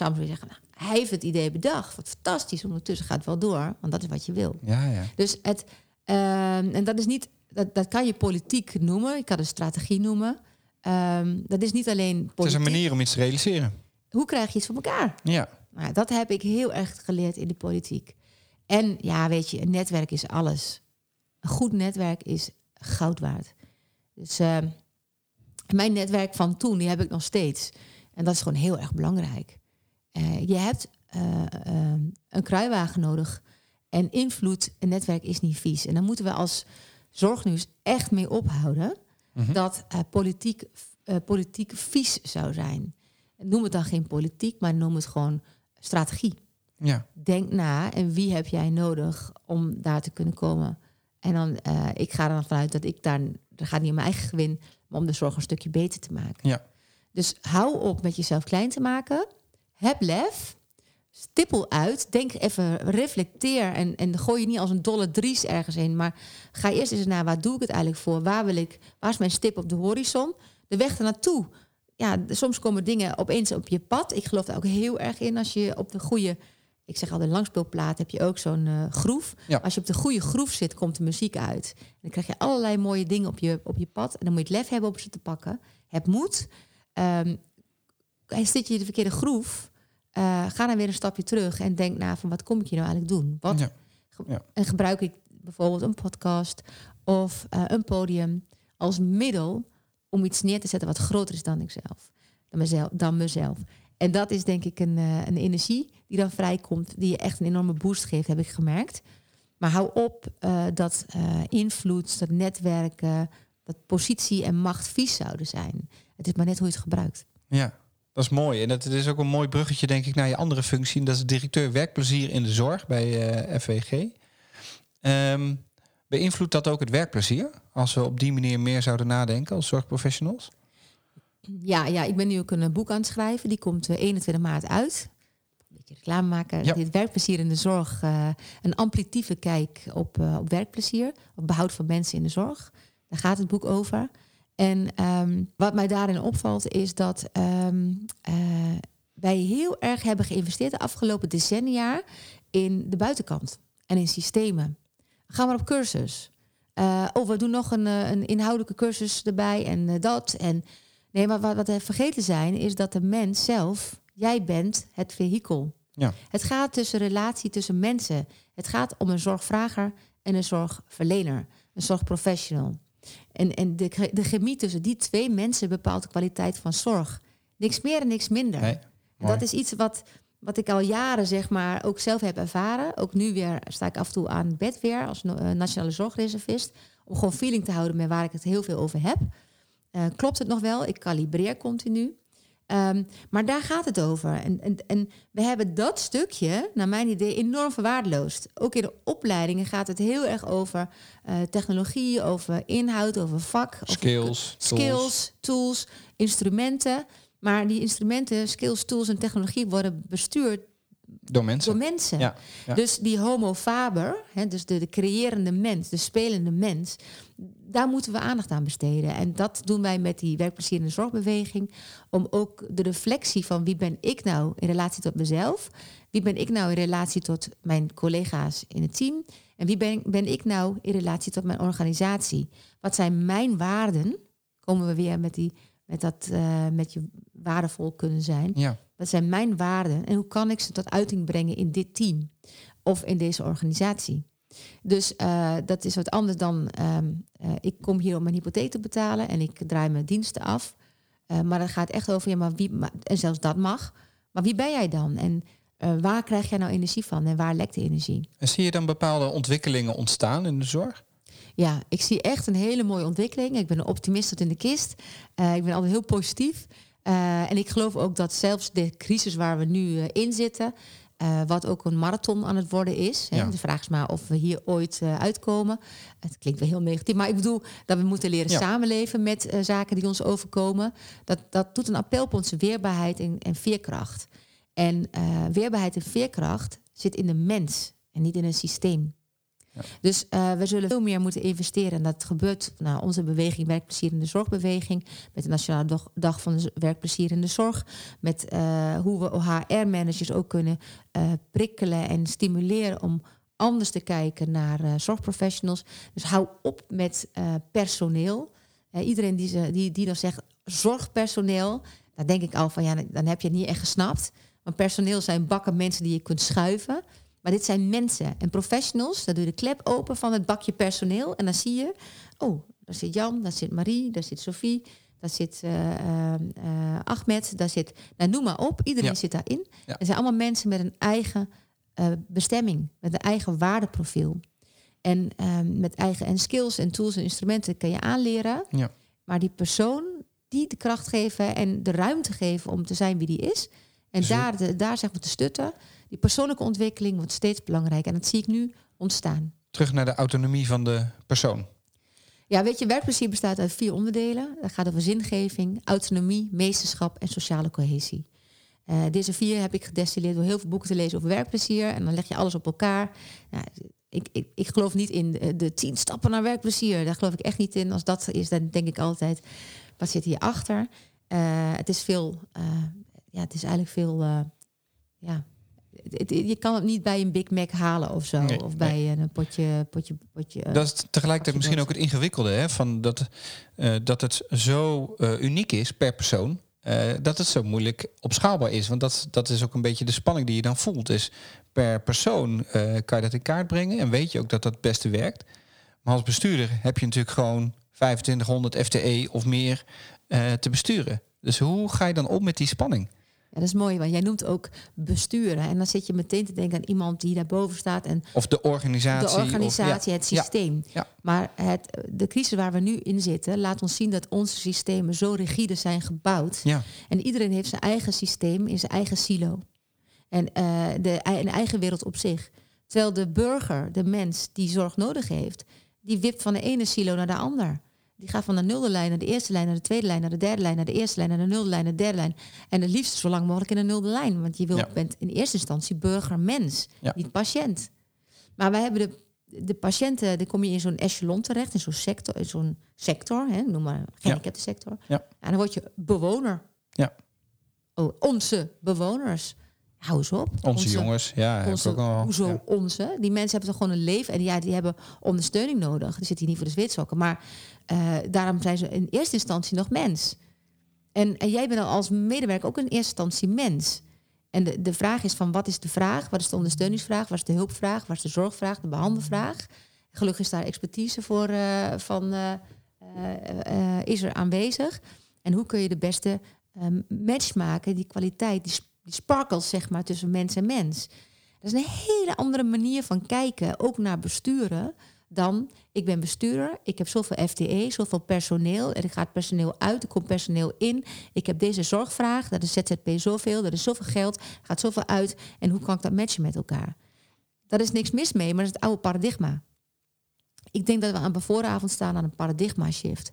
En je zeggen, nou, hij heeft het idee bedacht. Wat fantastisch. Ondertussen gaat het wel door. Want dat is wat je wil. Ja, ja. Dus het, ehm, en dat is niet, dat, dat kan je politiek noemen. Je kan het strategie noemen. Ehm, dat is niet alleen politiek. Het is een manier om iets te realiseren. Hoe krijg je iets voor elkaar? Ja. Nou, dat heb ik heel erg geleerd in de politiek. En ja, weet je, een netwerk is alles. Een goed netwerk is goud waard. Dus eh, mijn netwerk van toen, die heb ik nog steeds. En dat is gewoon heel erg belangrijk. Eh, je hebt eh, eh, een kruiwagen nodig. En invloed, een netwerk is niet vies. En dan moeten we als zorgnieuws echt mee ophouden... Mhm. dat politiek, politiek vies zou zijn. Noem het dan geen politiek, maar noem het gewoon strategie. Ja. Denk na en wie heb jij nodig om daar te kunnen komen. En dan, eh, ik ga er dan vanuit dat ik daar, dat gaat niet om mijn eigen gewin, maar om de zorg een stukje beter te maken. Ja. Dus hou op met jezelf klein te maken. Heb lef. Stippel uit. Denk even, reflecteer. En, en gooi je niet als een dolle dries ergens in. Maar ga eerst eens naar, waar doe ik het eigenlijk voor? Waar, wil ik, waar is mijn stip op de horizon? De weg ernaartoe. Ja, soms komen dingen opeens op je pad. Ik geloof daar ook heel erg in. Als je op de goede, ik zeg al, de langspeelplaat heb je ook zo'n eh, groef. Ja. Als je op de goede groef zit, komt de muziek uit. En dan krijg je allerlei mooie dingen op je, op je pad. En dan moet je het lef hebben om ze te pakken. Heb moed. Ehm en zit je in de verkeerde groef, eh, ga dan weer een stapje terug en denk na van wat kom ik hier nou eigenlijk doen? Wat, Ja. En gebruik ik bijvoorbeeld een podcast of eh, een podium als middel om iets neer te zetten wat groter is dan ikzelf, dan mezelf. Dan mezelf. En dat is denk ik een, eh, een energie die dan vrijkomt, die je echt een enorme boost geeft, heb ik gemerkt. Maar hou op dat invloed, dat netwerken, dat positie en macht vies zouden zijn. Het is maar net hoe je het gebruikt. Ja, dat is mooi. En dat is ook een mooi bruggetje, denk ik, naar je andere functie. En dat is directeur werkplezier in de zorg bij eh, FVG. Ehm, beïnvloedt dat ook het werkplezier? Als we op die manier meer zouden nadenken als zorgprofessionals? Ja, ja, ik ben nu ook een eh, boek aan het schrijven. Die komt eh, 21 maart uit. Een beetje reclame maken. Ja. Dit werkplezier in de zorg. eh, een amplitieve kijk op, eh, op werkplezier. Op behoud van mensen in de zorg. Daar gaat het boek over. En ehm, wat mij daarin opvalt is dat ehm, eh, wij heel erg hebben geïnvesteerd de afgelopen decennia in de buitenkant en in systemen. Ga maar op cursus. Eh, oh, we doen nog een, eh, een inhoudelijke cursus erbij en dat. En nee, maar wat, wat we vergeten zijn, is dat de mens zelf, jij bent het vehikel. Ja. Het gaat tussen relatie tussen mensen. Het gaat om een zorgvrager en een zorgverlener, een zorgprofessional. En, en de, de chemie tussen die twee mensen bepaalt de kwaliteit van zorg. Niks meer en niks minder. Nee? Dat is iets wat, wat ik al jaren zeg maar ook zelf heb ervaren. Ook nu weer sta ik af en toe aan het bed weer als eh, nationale zorgreservist. Om gewoon feeling te houden met waar ik het heel veel over heb. Eh, klopt het nog wel? Ik kalibreer continu. Ehm, maar daar gaat het over. En, en, en we hebben dat stukje, naar mijn idee, enorm verwaarloosd. Ook in de opleidingen gaat het heel erg over uh, technologie, over inhoud, over vak. Skills, skills, tools. tools, instrumenten. Maar die instrumenten, skills, tools en technologie worden bestuurd door mensen. Door mensen. Dus die homo faber, hè, dus de, de creërende mens, de spelende mens, daar moeten we aandacht aan besteden. En dat doen wij met die werkplezier in de zorgbeweging. Om ook de reflectie van wie ben ik nou in relatie tot mezelf? Wie ben ik nou in relatie tot mijn collega's in het team? En wie ben, ben ik nou in relatie tot mijn organisatie? Wat zijn mijn waarden? Komen we weer met, die, met dat uh, met je waardevol kunnen zijn. Ja. Wat zijn mijn waarden en hoe kan ik ze tot uiting brengen in dit team of in deze organisatie? Dus uh, dat is wat anders dan um, uh, ik kom hier om mijn hypotheek te betalen en ik draai mijn diensten af. Uh, maar dat gaat echt over, ja, maar wie, maar, en zelfs dat mag. Maar wie ben jij dan? En waar krijg jij nou energie van en waar lekt de energie? En zie je dan bepaalde ontwikkelingen ontstaan in de zorg? Ja, ik zie echt een hele mooie ontwikkeling. Ik ben een optimist tot in de kist. ik ben altijd heel positief. Uh, en ik geloof ook dat zelfs de crisis waar we nu uh, in zitten, uh, wat ook een marathon aan het worden is. Hè. De vraag is maar of we hier ooit uitkomen. Het klinkt wel heel negatief, maar ik bedoel dat we moeten leren ja. samenleven met zaken die ons overkomen. Dat, dat doet een appel op onze weerbaarheid en, en veerkracht. En weerbaarheid en veerkracht zit in de mens en niet in een systeem. Dus uh, we zullen veel meer moeten investeren. En dat gebeurt nou, onze beweging Werkplezier in de Zorgbeweging. Met de Nationale Dag van de Werkplezier in de Zorg. Met uh, hoe we HR-managers ook kunnen uh, prikkelen en stimuleren om anders te kijken naar zorgprofessionals. Dus hou op met personeel. iedereen die, ze, die, die dan zegt zorgpersoneel, dan denk ik al van ja, dan heb je het niet echt gesnapt. Want personeel zijn bakken mensen die je kunt schuiven. Maar dit zijn mensen en professionals. Dan doe je de klep open van het bakje personeel. En dan zie je, oh, daar zit Jan, daar zit Marie, daar zit Sophie, daar zit uh, uh, Ahmed, daar zit, nou, noem maar op. Iedereen ja. zit daarin. Ja. Er zijn allemaal mensen met een eigen uh, bestemming, met een eigen waardeprofiel. En ehm, met eigen en skills en tools en instrumenten kan je aanleren. Ja. Maar die persoon die de kracht geven en de ruimte geven om te zijn wie die is. En dus daar, de, daar zeg maar te stutten die persoonlijke ontwikkeling wordt steeds belangrijker. En dat zie ik nu ontstaan. Terug naar de autonomie van de persoon. Ja, weet je, werkplezier bestaat uit vier onderdelen. Dat gaat over zingeving, autonomie, meesterschap en sociale cohesie. Uh, deze vier heb ik gedestilleerd door heel veel boeken te lezen over werkplezier. En dan leg je alles op elkaar. Nou, ik, ik, ik geloof niet in de, de, tien stappen naar werkplezier. Daar geloof ik echt niet in. Als dat is, dan denk ik altijd, wat zit hierachter? Uh, het is veel, uh, ja, het is eigenlijk veel, ja, je kan het niet bij een Big Mac halen of zo. of bij een potje. potje, potje dat is tegelijkertijd misschien ook het ingewikkelde. Hè, van dat, uh, dat het zo uh, uniek is per persoon. Uh, dat het zo moeilijk opschaalbaar is. Want dat, dat is ook een beetje de spanning die je dan voelt. Dus per persoon kan je dat in kaart brengen. En weet je ook dat dat het beste werkt. Maar als bestuurder heb je natuurlijk gewoon 2500 FTE of meer te besturen. Dus hoe ga je dan om met die spanning? Ja, dat is mooi, want jij noemt ook besturen. En dan zit je meteen te denken aan iemand die daarboven staat. En of de organisatie. De organisatie, of, het systeem. Ja. Maar het, de crisis waar we nu in zitten, laat ons zien dat onze systemen zo rigide zijn gebouwd. Ja. En iedereen heeft zijn eigen systeem in zijn eigen silo. En uh, de, een eigen wereld op zich. Terwijl de burger, de mens die zorg nodig heeft, die wipt van de ene silo naar de ander. Die gaat van de nulde lijn naar de eerste lijn, naar de tweede lijn, naar de derde lijn, naar de eerste lijn, naar de nulde lijn, naar de derde lijn. En het liefst zo lang mogelijk in de nulde lijn. Want je wil, ja. bent in eerste instantie burger, mens, ja. niet patiënt. Maar wij hebben de, de patiënten, dan kom je in zo'n echelon terecht, in zo'n sector, in zo'n sector, hè, noem maar gehandicapte ja. sector. Ja. En dan word je bewoner. Ja. Oh, onze bewoners. Hou eens op. Onze, jongens, ja. Onze, ook al, hoezo ja. onze? Die mensen hebben toch gewoon een leven en ja, die hebben ondersteuning nodig. Die zitten hier niet voor de zwitsokken. Maar uh, daarom zijn ze in eerste instantie nog mens. En, en jij bent dan als medewerker ook in eerste instantie mens. En de, de vraag is van wat is de vraag? Wat is de ondersteuningsvraag? Wat is de hulpvraag? Wat is de zorgvraag? De behandelvraag? Gelukkig is daar expertise voor uh, van uh, is er aanwezig. En hoe kun je de beste match maken, die kwaliteit, die die sparkles zeg maar tussen mens en mens. Dat is een hele andere manier van kijken, ook naar besturen, dan ik ben bestuurder, ik heb zoveel FTE, zoveel personeel, er gaat personeel uit, er komt personeel in, ik heb deze zorgvraag, dat is ZZP zoveel, er is zoveel geld, er gaat zoveel uit en hoe kan ik dat matchen met elkaar? Daar is niks mis mee, maar dat is het oude paradigma. Ik denk dat we aan de vooravond staan aan een paradigma shift.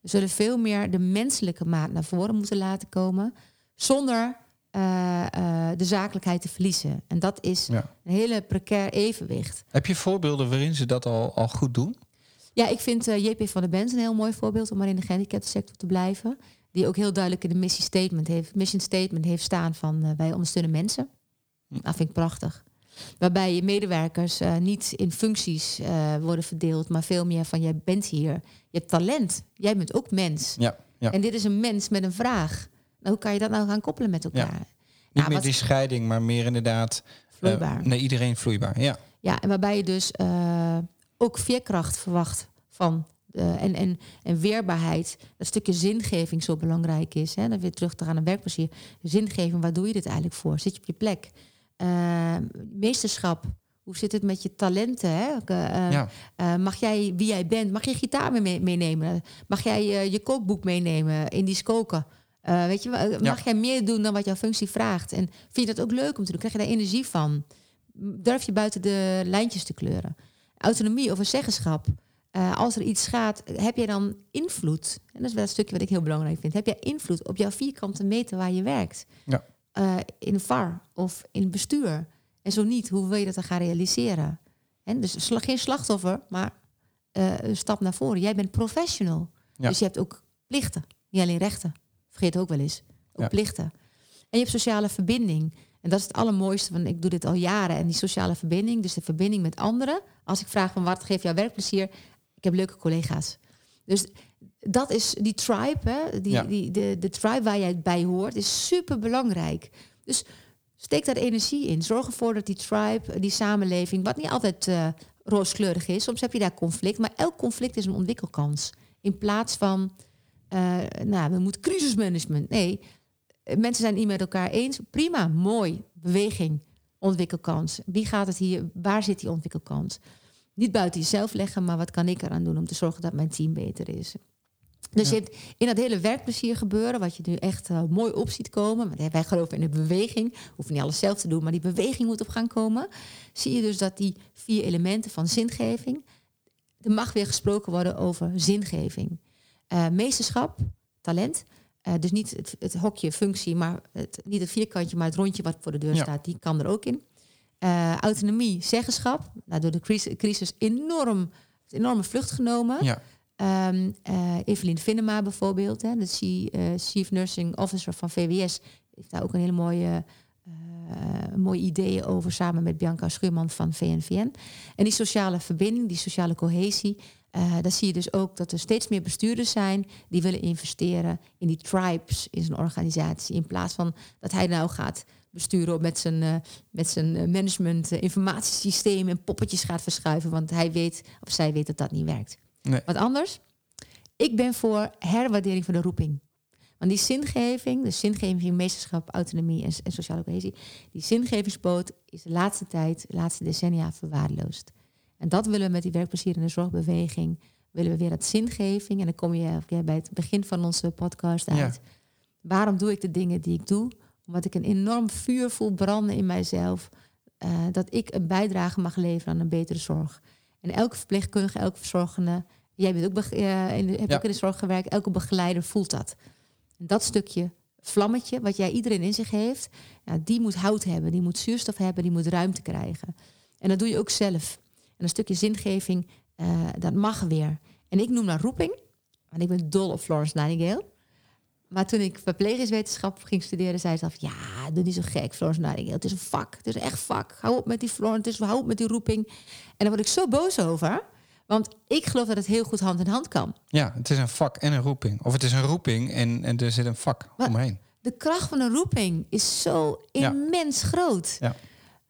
We zullen veel meer de menselijke maat naar voren moeten laten komen, zonder de zakelijkheid te verliezen. En dat is Ja. een hele precair evenwicht. Heb je voorbeelden waarin ze dat al, al goed doen? Ja, ik vind eh, JP van der Bent een heel mooi voorbeeld om maar in de gehandicaptensector te blijven. Die ook heel duidelijk in de mission statement heeft, mission statement heeft staan van eh, wij ondersteunen mensen. Hm. Dat vind ik prachtig. Waarbij je medewerkers eh, niet in functies eh, worden verdeeld, maar veel meer van jij bent hier. Je hebt talent. Jij bent ook mens. Ja. ja. En dit is een mens met een vraag. Nou, hoe kan je dat nou gaan koppelen met elkaar? Niet Ja, meer wat- die scheiding, maar meer inderdaad... eh, Vloeibaar. nee, iedereen vloeibaar. Ja. Ja, en waarbij je dus eh, ook veerkracht verwacht van. en, en, en weerbaarheid, dat stukje zingeving zo belangrijk is. Hè? Dan weer terug te gaan naar werkplezier. Zingeving, waar doe je dit eigenlijk voor? Zit je op je plek? Eh, meesterschap, hoe zit het met je talenten? Hè? Ja. mag jij, wie jij bent, mag je gitaar mee- mee- meenemen? Mag jij je kookboek meenemen, Indisch koken? Eh, weet je, eh, mag jij meer doen dan wat jouw functie vraagt? En vind je dat ook leuk om te doen? Krijg je daar energie van? Durf je buiten de lijntjes te kleuren? Autonomie of een zeggenschap. Eh, als er iets gaat, heb jij dan invloed? En dat is wel een stukje wat ik heel belangrijk vind. Heb jij invloed op jouw vierkante meter waar je werkt? Ja. Eh, in een VAR of in bestuur? En zo niet, hoe wil je dat dan gaan realiseren? En dus geen slachtoffer, maar een stap naar voren. Jij bent professional. Ja. Dus je hebt ook plichten, niet alleen rechten. Vergeet ook wel eens. Ook Ja. plichten. En je hebt sociale verbinding. En dat is het allermooiste, van ik doe dit al jaren. En die sociale verbinding, dus de verbinding met anderen. Als ik vraag van wat geeft jou werkplezier? Ik heb leuke collega's. Dus dat is die tribe, hè? Die, Ja. die, de, de tribe waar jij bij hoort, is super belangrijk. Dus steek daar energie in. Zorg ervoor dat die tribe, die samenleving, wat niet altijd eh, rooskleurig is, soms heb je daar conflict, maar elk conflict is een ontwikkelkans. In plaats van, eh, nou, we moeten crisismanagement. Nee, mensen zijn niet met elkaar eens. Prima, mooi, beweging, ontwikkelkans. Wie gaat het hier, waar zit die ontwikkelkans? Niet buiten jezelf leggen, maar wat kan ik eraan doen om te zorgen dat mijn team beter is? Dus Ja. in dat hele werkplezier gebeuren, wat je nu echt eh, mooi op ziet komen, want wij geloven in de beweging, hoeven niet alles zelf te doen, maar die beweging moet op gaan komen. Zie je dus dat die vier elementen van zingeving, er mag weer gesproken worden over zingeving. Eh, meesterschap, talent, eh, dus niet het, het hokje functie, maar het, niet het vierkantje, maar het rondje wat voor de deur Ja. staat, die kan er ook in. Eh, autonomie, zeggenschap, nou, door de crisis, crisis enorm, enorme vlucht genomen. Ja. Eh, Evelien Finnema bijvoorbeeld, hè, de C- Chief Nursing Officer van VWS, heeft daar ook een hele mooie, mooie ideeën over samen met Bianca Schuurman van VNVN. En die sociale verbinding, die sociale cohesie, eh daar zie je dus ook dat er steeds meer bestuurders zijn die willen investeren in die tribes in zijn organisatie. In plaats van dat hij nou gaat besturen met zijn, eh, met zijn eh, management informatiesysteem en poppetjes gaat verschuiven, want hij weet of zij weet dat dat niet werkt. Nee. Wat anders? Ik ben voor herwaardering van de roeping. Want die zingeving, dus zingeving, meesterschap, autonomie en, en sociale cohesie, die zingevingspoot is de laatste tijd, de laatste decennia verwaarloosd. En dat willen we met die werkplezier en de zorgbeweging, willen we weer dat zingeving. En dan kom je weer bij het begin van onze podcast Ja. uit. Waarom doe ik de dingen die ik doe? Omdat ik een enorm vuur voel branden in mijzelf. eh, dat ik een bijdrage mag leveren aan een betere zorg. En elke verpleegkundige, elke verzorgende, jij bent ook eh, in de, hebt Ja. ook in de zorg gewerkt, elke begeleider voelt dat. En dat stukje vlammetje, wat jij iedereen in zich heeft, ja, die moet hout hebben, die moet zuurstof hebben, die moet ruimte krijgen. En dat doe je ook zelf. En een stukje zingeving, eh, dat mag weer. En ik noem dat roeping, want ik ben dol op Florence Nightingale. Maar toen ik verplegingswetenschap ging studeren, zei ze af: Ja, doe niet zo gek, Florence Nightingale. Het is een vak. Het is echt vak. Hou op met die Florence. Het is, hou op met die roeping. En daar word ik zo boos over. Want ik geloof dat het heel goed hand in hand kan. ja, het is een vak en een roeping. Of het is een roeping en, en er zit een vak Maar- omheen. De kracht van een roeping is zo Ja. immens groot. Ja.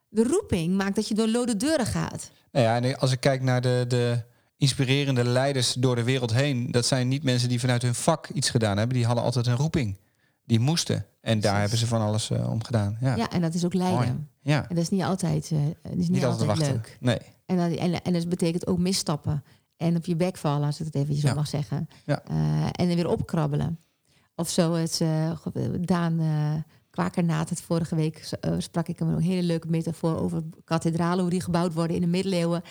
De roeping maakt dat je door lode deuren gaat. Nou ja, en als ik kijk naar de, de inspirerende leiders door de wereld heen, dat zijn niet mensen die vanuit hun vak iets gedaan hebben. Die hadden altijd een roeping. Die moesten. En daar hebben ze van alles eh, om gedaan. Ja. Ja. en dat is ook Mooi. lijden. ja. En dat is niet altijd, dat is niet Niet altijd leuk. Nee. En, dan, en, en dat betekent ook misstappen. En op je bek vallen, als ik het even zo Ja. mag zeggen. Ja. Eh, en dan weer opkrabbelen. Of zo, het, Daan Kwakernaat, het vorige week eh, sprak ik hem een hele leuke metafoor over kathedralen, hoe die gebouwd worden in de middeleeuwen.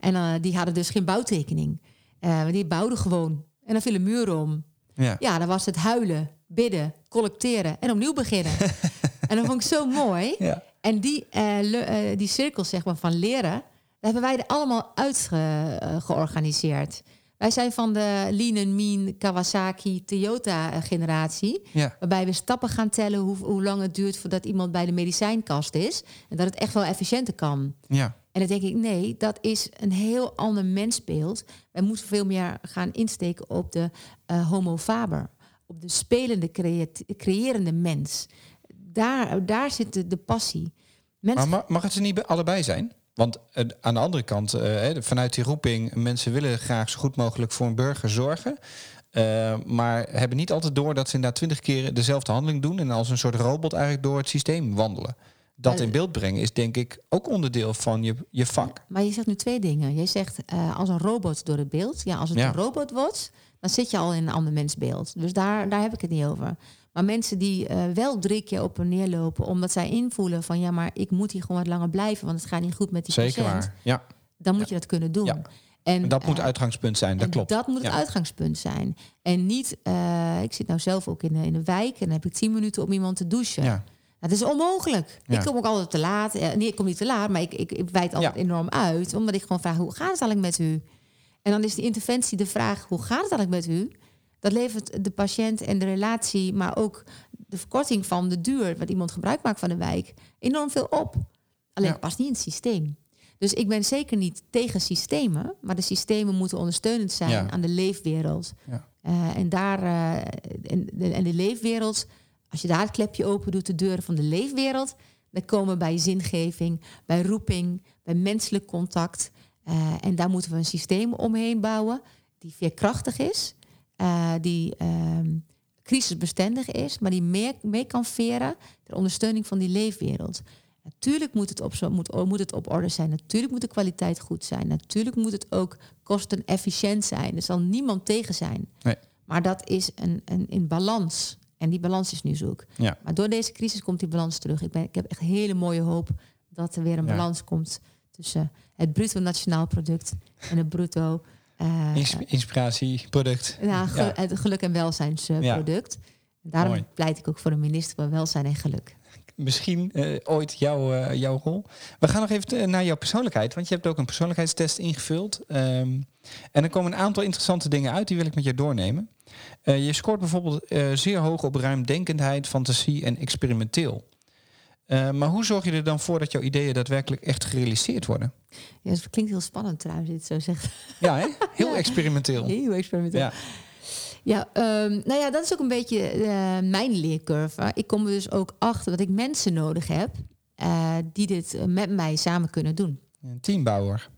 En eh, die hadden dus geen bouwtekening. Eh, die bouwden gewoon. En dan viel een muur om. Ja. Ja, dan was het huilen, bidden, collecteren en opnieuw beginnen. en dat vond ik zo mooi. Ja. En die, die cirkels zeg maar, van leren, daar hebben wij er allemaal uit ge- georganiseerd. Wij zijn van de Lean and Mean Kawasaki Toyota generatie. Ja. Waarbij we stappen gaan tellen hoe, hoe lang het duurt voordat iemand bij de medicijnkast is. En dat het echt wel efficiënter kan. Ja. En dan denk ik, nee, dat is een heel ander mensbeeld. Wij moeten veel meer gaan insteken op de eh, homo faber. Op de spelende, creat- creërende mens. Daar, daar zit de, de passie. Mensen, Maar ma- mag het er niet allebei zijn? Want eh, aan de andere kant, eh, vanuit die roeping, mensen willen graag zo goed mogelijk voor een burger zorgen. eh, maar hebben niet altijd door dat ze inderdaad twintig keer dezelfde handeling doen en als een soort robot eigenlijk door het systeem wandelen. Dat in beeld brengen is denk ik ook onderdeel van je, je vak. Maar je zegt nu twee dingen. Je zegt als een robot door het beeld. Ja, als het Ja. een robot wordt, dan zit je al in een ander mensbeeld. Dus daar, daar heb ik het niet over. Maar mensen die eh, wel drie keer op en neer lopen, omdat zij invoelen van ja, maar ik moet hier gewoon wat langer blijven, want het gaat niet goed met die Zeker patiënt. waar. Ja, Dan moet je dat kunnen doen. Ja. En en dat moet eh, uitgangspunt zijn, dat klopt. Dat moet het Ja. uitgangspunt zijn. En niet, eh, ik zit nou zelf ook in de, in de wijk en dan heb ik tien minuten om iemand te douchen. Ja. Dat is onmogelijk. Ja. Ik kom ook altijd te laat. Nee, ik kom niet te laat, maar ik, ik, ik wijd altijd enorm uit. Omdat ik gewoon vraag, hoe gaat het eigenlijk met u? En dan is de interventie de vraag, hoe gaat het eigenlijk met u? Dat levert de patiënt en de relatie, maar ook de verkorting van de duur... wat iemand gebruik maakt van de wijk, enorm veel op. Alleen Ja. past niet in het systeem. Dus ik ben zeker niet tegen systemen... maar de systemen moeten ondersteunend zijn Ja. aan de leefwereld. Ja. Eh, en, daar, eh, en, de, en de leefwereld, als je daar het klepje open doet, de deuren van de leefwereld, dan komen bij zingeving, bij roeping, bij menselijk contact. Eh, en daar moeten we een systeem omheen bouwen die veerkrachtig is, eh, die ehm, crisisbestendig is, maar die meer mee kan veren ter ondersteuning van die leefwereld. Natuurlijk moet het, op zo, moet, moet het op orde zijn. Natuurlijk moet de kwaliteit goed zijn. Natuurlijk moet het ook kostenefficiënt zijn. Er zal niemand tegen zijn. Nee. Maar dat is een, een, in balans. En die balans is nu zoek. Ja. Maar door deze crisis komt die balans terug. Ik, ben, ik heb echt hele mooie hoop dat er weer een Ja. balans komt tussen het bruto nationaal product en het bruto inspiratieproduct. nou, gel- Ja. het geluk- en welzijnsproduct. Daarom Mooi. pleit ik ook voor de minister van Welzijn en Geluk. Misschien eh, ooit jouw, eh, jouw rol. We gaan nog even eh, naar jouw persoonlijkheid, want je hebt ook een persoonlijkheidstest ingevuld. Ehm, en er komen een aantal interessante dingen uit, die wil ik met je doornemen. Eh, je scoort bijvoorbeeld eh, zeer hoog op ruimdenkendheid, fantasie en experimenteel. Eh, maar hoe zorg je er dan voor dat jouw ideeën daadwerkelijk echt gerealiseerd worden? Ja, het klinkt heel spannend trouwens, dit zo zegt. Ja, hè? heel Ja. experimenteel. Heel experimenteel. Ja. Ja, ehm, nou ja, dat is ook een beetje eh, mijn leercurve. Ik kom er dus ook achter dat ik mensen nodig heb eh, die dit met mij samen kunnen doen. Een teambouwer.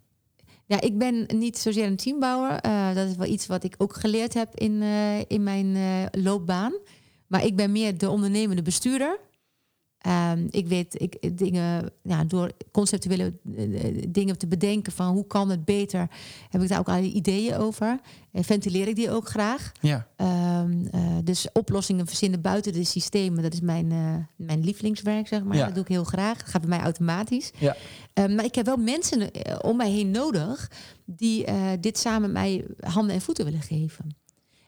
Ja, ik ben niet zozeer een teambouwer. Dat is wel iets wat ik ook geleerd heb in, in mijn loopbaan. Maar ik ben meer de ondernemende bestuurder. Ehm, ik weet ik, dingen, ja, door conceptuele eh, dingen te bedenken van hoe kan het beter, heb ik daar ook al ideeën over. En ventileer ik die ook graag. Ja, Ehm, eh, dus oplossingen verzinnen buiten de systemen, dat is mijn, eh, mijn lievelingswerk, zeg maar. Ja. Dat doe ik heel graag. Dat gaat bij mij automatisch. ja. Ehm, maar ik heb wel mensen eh, om mij heen nodig die eh, dit samen met mij handen en voeten willen geven.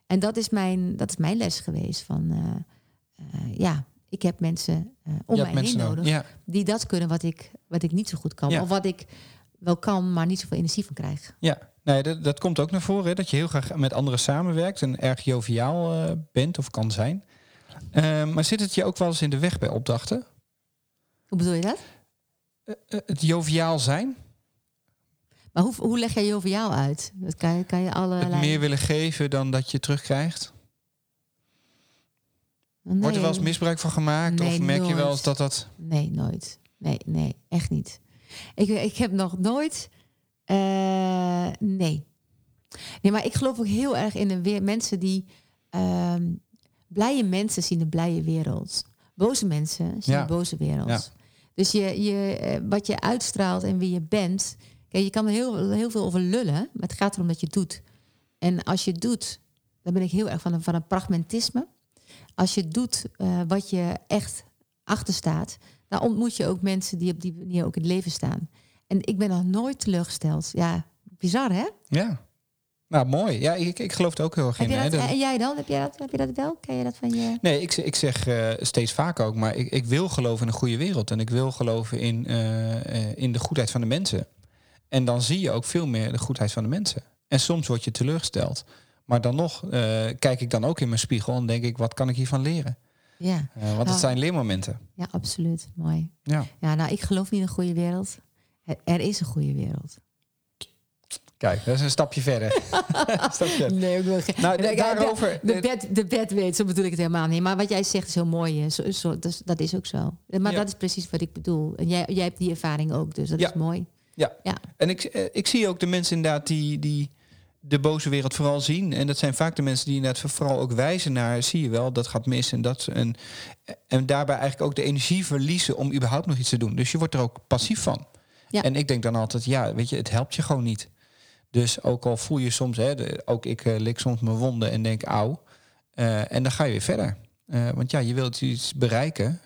En dat is mijn, dat is mijn les geweest. Van eh, eh, ja, ik heb mensen eh, om je mij heen nodig Ja, die dat kunnen wat ik, wat ik niet zo goed kan. Ja. Of wat ik wel kan, maar niet zoveel energie van krijg. ja. Nee, dat, dat komt ook naar voren, hè, dat je heel graag met anderen samenwerkt en erg joviaal eh, bent of kan zijn. Ehm, maar zit het je ook wel eens in de weg bij opdrachten? Hoe bedoel je dat? Eh, het joviaal zijn? Maar hoe, hoe leg jij joviaal uit? Dat kan, je- kan je alle het meer willen geven dan dat je terugkrijgt? Wordt er wel eens misbruik van gemaakt? Nee, of merk je wel eens dat dat... Nee, nooit. Nee, nee, echt niet. Ik, ik heb nog nooit. eh, nee. Nee, maar ik geloof ook heel erg in de weer mensen die. ehm, blije mensen zien de blije wereld. Boze mensen zien Ja. de boze wereld. Ja. Dus je, je, eh, wat je uitstraalt en wie je bent, Kijk, je kan er heel, heel veel over lullen, maar het gaat erom dat je doet. En als je doet, dan ben ik heel erg van een, van een pragmatisme. Als je doet uh, wat je echt achter staat, dan ontmoet je ook mensen die op die manier ook in het leven staan. En ik ben nog nooit teleurgesteld. Ja, bizar hè? Ja. Nou, mooi. Ja, ik, ik geloof het ook heel erg in. En jij dan? Heb, jij dat, heb je dat wel? Ken je dat van je... Nee, ik, ik zeg uh, steeds vaker ook, maar ik, ik wil geloven in een goede wereld. En ik wil geloven in, uh, in de goedheid van de mensen. En dan zie je ook veel meer de goedheid van de mensen. En soms word je teleurgesteld. Maar dan nog uh, kijk ik dan ook in mijn spiegel en denk ik, wat kan ik hiervan leren? Ja. Uh, want het zijn leermomenten. Ja, absoluut. Mooi. Ja. ja, nou, ik geloof niet in een goede wereld. Er is een goede wereld. Kijk, dat is een stapje verder. stapje. Nee, ik wil geen... Nou, de, daarover... De, bed, de bed weet, zo bedoel ik het helemaal niet. Maar wat jij zegt is heel mooi. Zo, zo, dat, is, dat is ook zo. Maar ja. dat is precies wat ik bedoel. En jij, jij hebt die ervaring ook, dus dat ja. is mooi. Ja. ja. En ik, eh, ik zie ook de mensen inderdaad die, die de boze wereld vooral zien. En dat zijn vaak de mensen die inderdaad vooral ook wijzen naar... zie je wel, dat gaat mis en dat... En, en daarbij eigenlijk ook de energie verliezen om überhaupt nog iets te doen. Dus je wordt er ook passief van. Ja. En ik denk dan altijd, ja, weet je, het helpt je gewoon niet. Dus ook al voel je soms, hè, de, ook ik uh, lik soms mijn wonden en denk auw. Uh, en dan ga je weer verder. Uh, want ja, je wilt iets bereiken.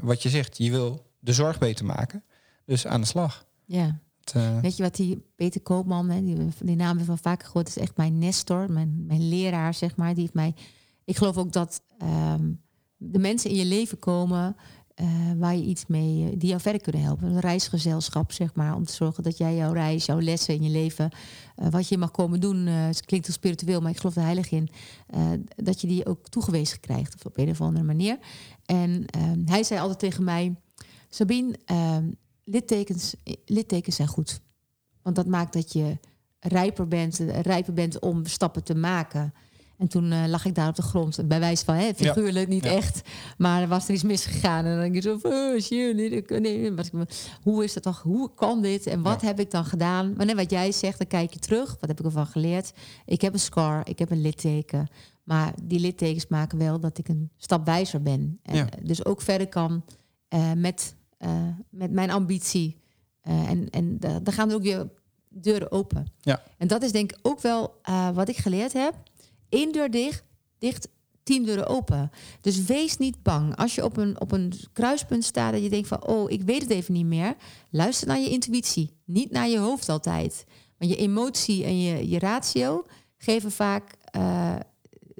wat je zegt, je wil de zorg beter maken. Dus aan de slag. Ja. Het, Weet je wat die Peter Koopman, hè, die, die naam heeft wel vaker gehoord, is echt mijn nestor, mijn, mijn leraar, zeg maar. Die heeft mij. Ik geloof ook dat um, de mensen in je leven komen uh, waar je iets mee, die jou verder kunnen helpen. Een reisgezelschap, zeg maar, om te zorgen dat jij jouw reis, jouw lessen in je leven, wat je mag komen doen, uh, het klinkt heel spiritueel, maar ik geloof er heilig in, dat je die ook toegewezen krijgt, of op een of andere manier. En ehm, hij zei altijd tegen mij, Sabine, ehm, littekens, littekens zijn goed. Want dat maakt dat je rijper bent, rijper bent om stappen te maken. En toen uh, lag ik daar op de grond. Bij wijze van, hè, figuurlijk, ja. niet ja. echt. Maar er was er iets misgegaan. En dan denk je zo oh, shit, nee, nee, hoe is dat toch? Hoe kan dit? En wat ja. heb ik dan gedaan? Maar net wat jij zegt, dan kijk je terug. Wat heb ik ervan geleerd? Ik heb een scar, ik heb een litteken. Maar die littekens maken wel dat ik een stap wijzer ben. En Ja. dus ook verder kan uh, met, met mijn ambitie. Uh, en en daar gaan er ook weer deuren open. Ja. En dat is denk ik ook wel wat ik geleerd heb. Eén deur dicht, dicht, tien deuren open. Dus wees niet bang. Als je op een, op een kruispunt staat en je denkt van... oh, ik weet het even niet meer. Luister naar je intuïtie. Niet naar je hoofd altijd. Want je emotie en je, je ratio geven vaak uh,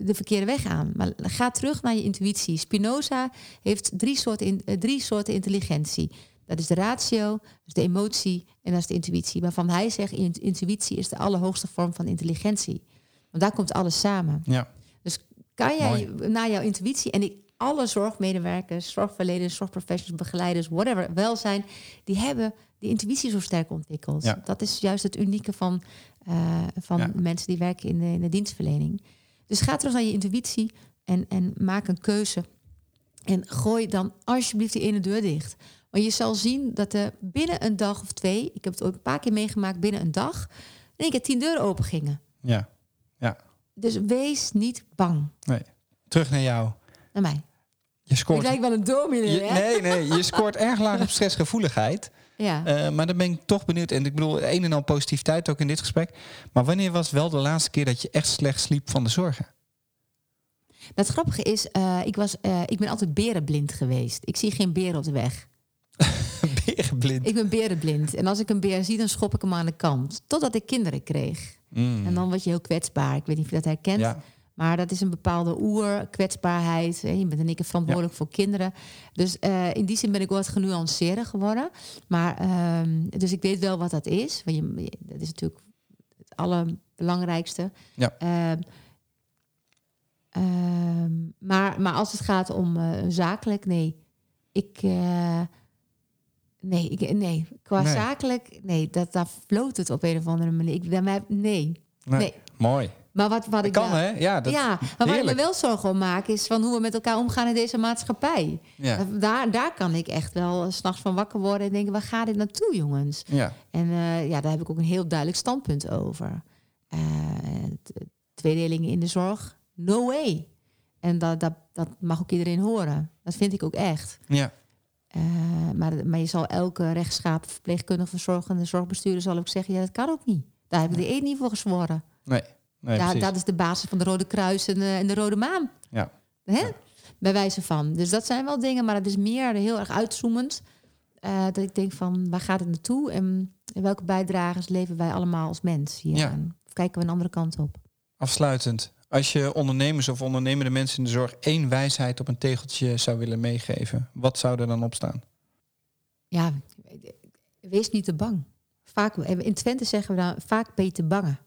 de verkeerde weg aan. Maar ga terug naar je intuïtie. Spinoza heeft drie soorten, in, uh, drie soorten intelligentie. Dat is de ratio, dat is de emotie en dat is de intuïtie. Waarvan hij zegt, intuïtie is de allerhoogste vorm van intelligentie. Want daar komt alles samen. Ja. Dus kan jij Mooi. naar jouw intuïtie en die, alle zorgmedewerkers, zorgverleners, zorgprofessionals, begeleiders, whatever, welzijn, die hebben die intuïtie zo sterk ontwikkeld. Ja. Dat is juist het unieke van, uh, van Ja. mensen die werken in de, in de dienstverlening. Dus ga terug naar je intuïtie en, en maak een keuze. En gooi dan alsjeblieft die ene deur dicht. Want je zal zien dat er binnen een dag of twee, ik heb het ook een paar keer meegemaakt, binnen een dag, in één keer tien deuren open gingen. Ja. Ja. Dus wees niet bang. Nee. Terug naar jou. Naar mij. Je scoort... Ik lijk wel een dominee, Je- hè? nee, nee. Je scoort erg laag op stressgevoeligheid. Ja. Eh, maar dan ben ik toch benieuwd. En ik bedoel, een en al positiviteit ook in dit gesprek. Maar wanneer was wel de laatste keer dat je echt slecht sliep van de zorgen? Het grappige is, eh, ik, was, eh, ik ben altijd berenblind geweest. Ik zie geen beer op de weg. Berenblind. Ik ben berenblind. En als ik een beer zie, dan schop ik hem aan de kant. Totdat ik kinderen kreeg. Mm. En dan word je heel kwetsbaar. Ik weet niet of je dat herkent. Ja. Maar dat is een bepaalde oer-kwetsbaarheid. hè. Je bent en ik verantwoordelijk voor kinderen. Dus eh, in die zin ben ik wat genuanceerder geworden. Maar, ehm, dus ik weet wel wat dat is. Want je, dat is natuurlijk het allerbelangrijkste. Ja. Ehm, ehm, maar, maar als het gaat om eh, zakelijk, nee. Ik... eh, Nee, ik, nee, qua Nee. zakelijk, nee, dat, daar floot het op een of andere manier. Ik, daarmee, nee, Nee. nee. Mooi. Maar wat, wat ik kan, hè? Ja, dat, ja, maar waar ik me wel zorgen om maak, is van hoe we met elkaar omgaan in deze maatschappij. Ja. Daar, daar kan ik echt wel s s'nachts van wakker worden en denken, waar gaat dit naartoe, jongens? Ja. En eh, ja, daar heb ik ook een heel duidelijk standpunt over. Eh, tweedelingen in de zorg, no way. En dat, dat, dat mag ook iedereen horen. Dat vind ik ook echt. Ja. Eh, maar, maar je zal elke rechtschapen verpleegkundige, verzorgende, zorgbestuurder zal ook zeggen, ja, dat kan ook niet. Daar heb ik de eet niet voor gezworen. Nee, nee dat is de basis van de Rode Kruis en, de- en de Rode Maan. Ja. Hè? Bij wijze van. Dus dat zijn wel dingen, maar het is meer heel erg uitzoomend. eh, dat ik denk van, waar gaat het naartoe? En in welke bijdragers leven wij allemaal als mens hier Ja. Of kijken we een andere kant op? Afsluitend. Als je ondernemers of ondernemende mensen in de zorg één wijsheid op een tegeltje zou willen meegeven, wat zou er dan op staan? Ja, wees niet te bang. Vaak, in Twente zeggen we dan, vaak ben je te bangen.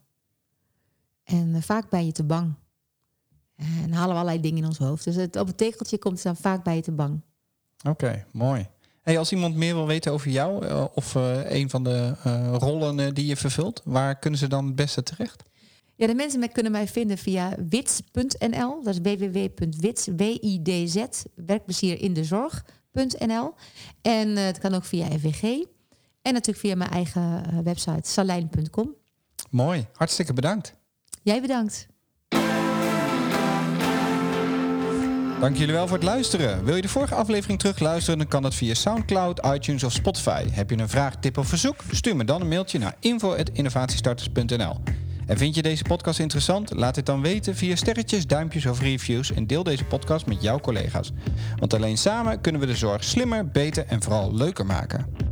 En eh, vaak ben je te bang. En halen we allerlei dingen in ons hoofd. Dus het, op het tegeltje komt het dan vaak ben je te bang. Oké, mooi. Hey, als iemand meer wil weten over jou eh, of eh, een van de eh, rollen eh, die je vervult, waar kunnen ze dan het beste terecht? Ja, de mensen kunnen mij vinden via wits.nl. Dat is www.wits, W-I-D-Z, werkplezier in de zorg.nl. En eh, het kan ook via FWG. En natuurlijk via mijn eigen eh, website salijn.com. Mooi, hartstikke bedankt. Jij bedankt. Dank jullie wel voor het luisteren. Wil je de vorige aflevering terugluisteren, dan kan dat via SoundCloud, iTunes of Spotify. Heb je een vraag, tip of verzoek? Stuur me dan een mailtje naar info.innovatiestarters.nl. En vind je deze podcast interessant? Laat het dan weten via sterretjes, duimpjes of reviews en deel deze podcast met jouw collega's. Want alleen samen kunnen we de zorg slimmer, beter en vooral leuker maken.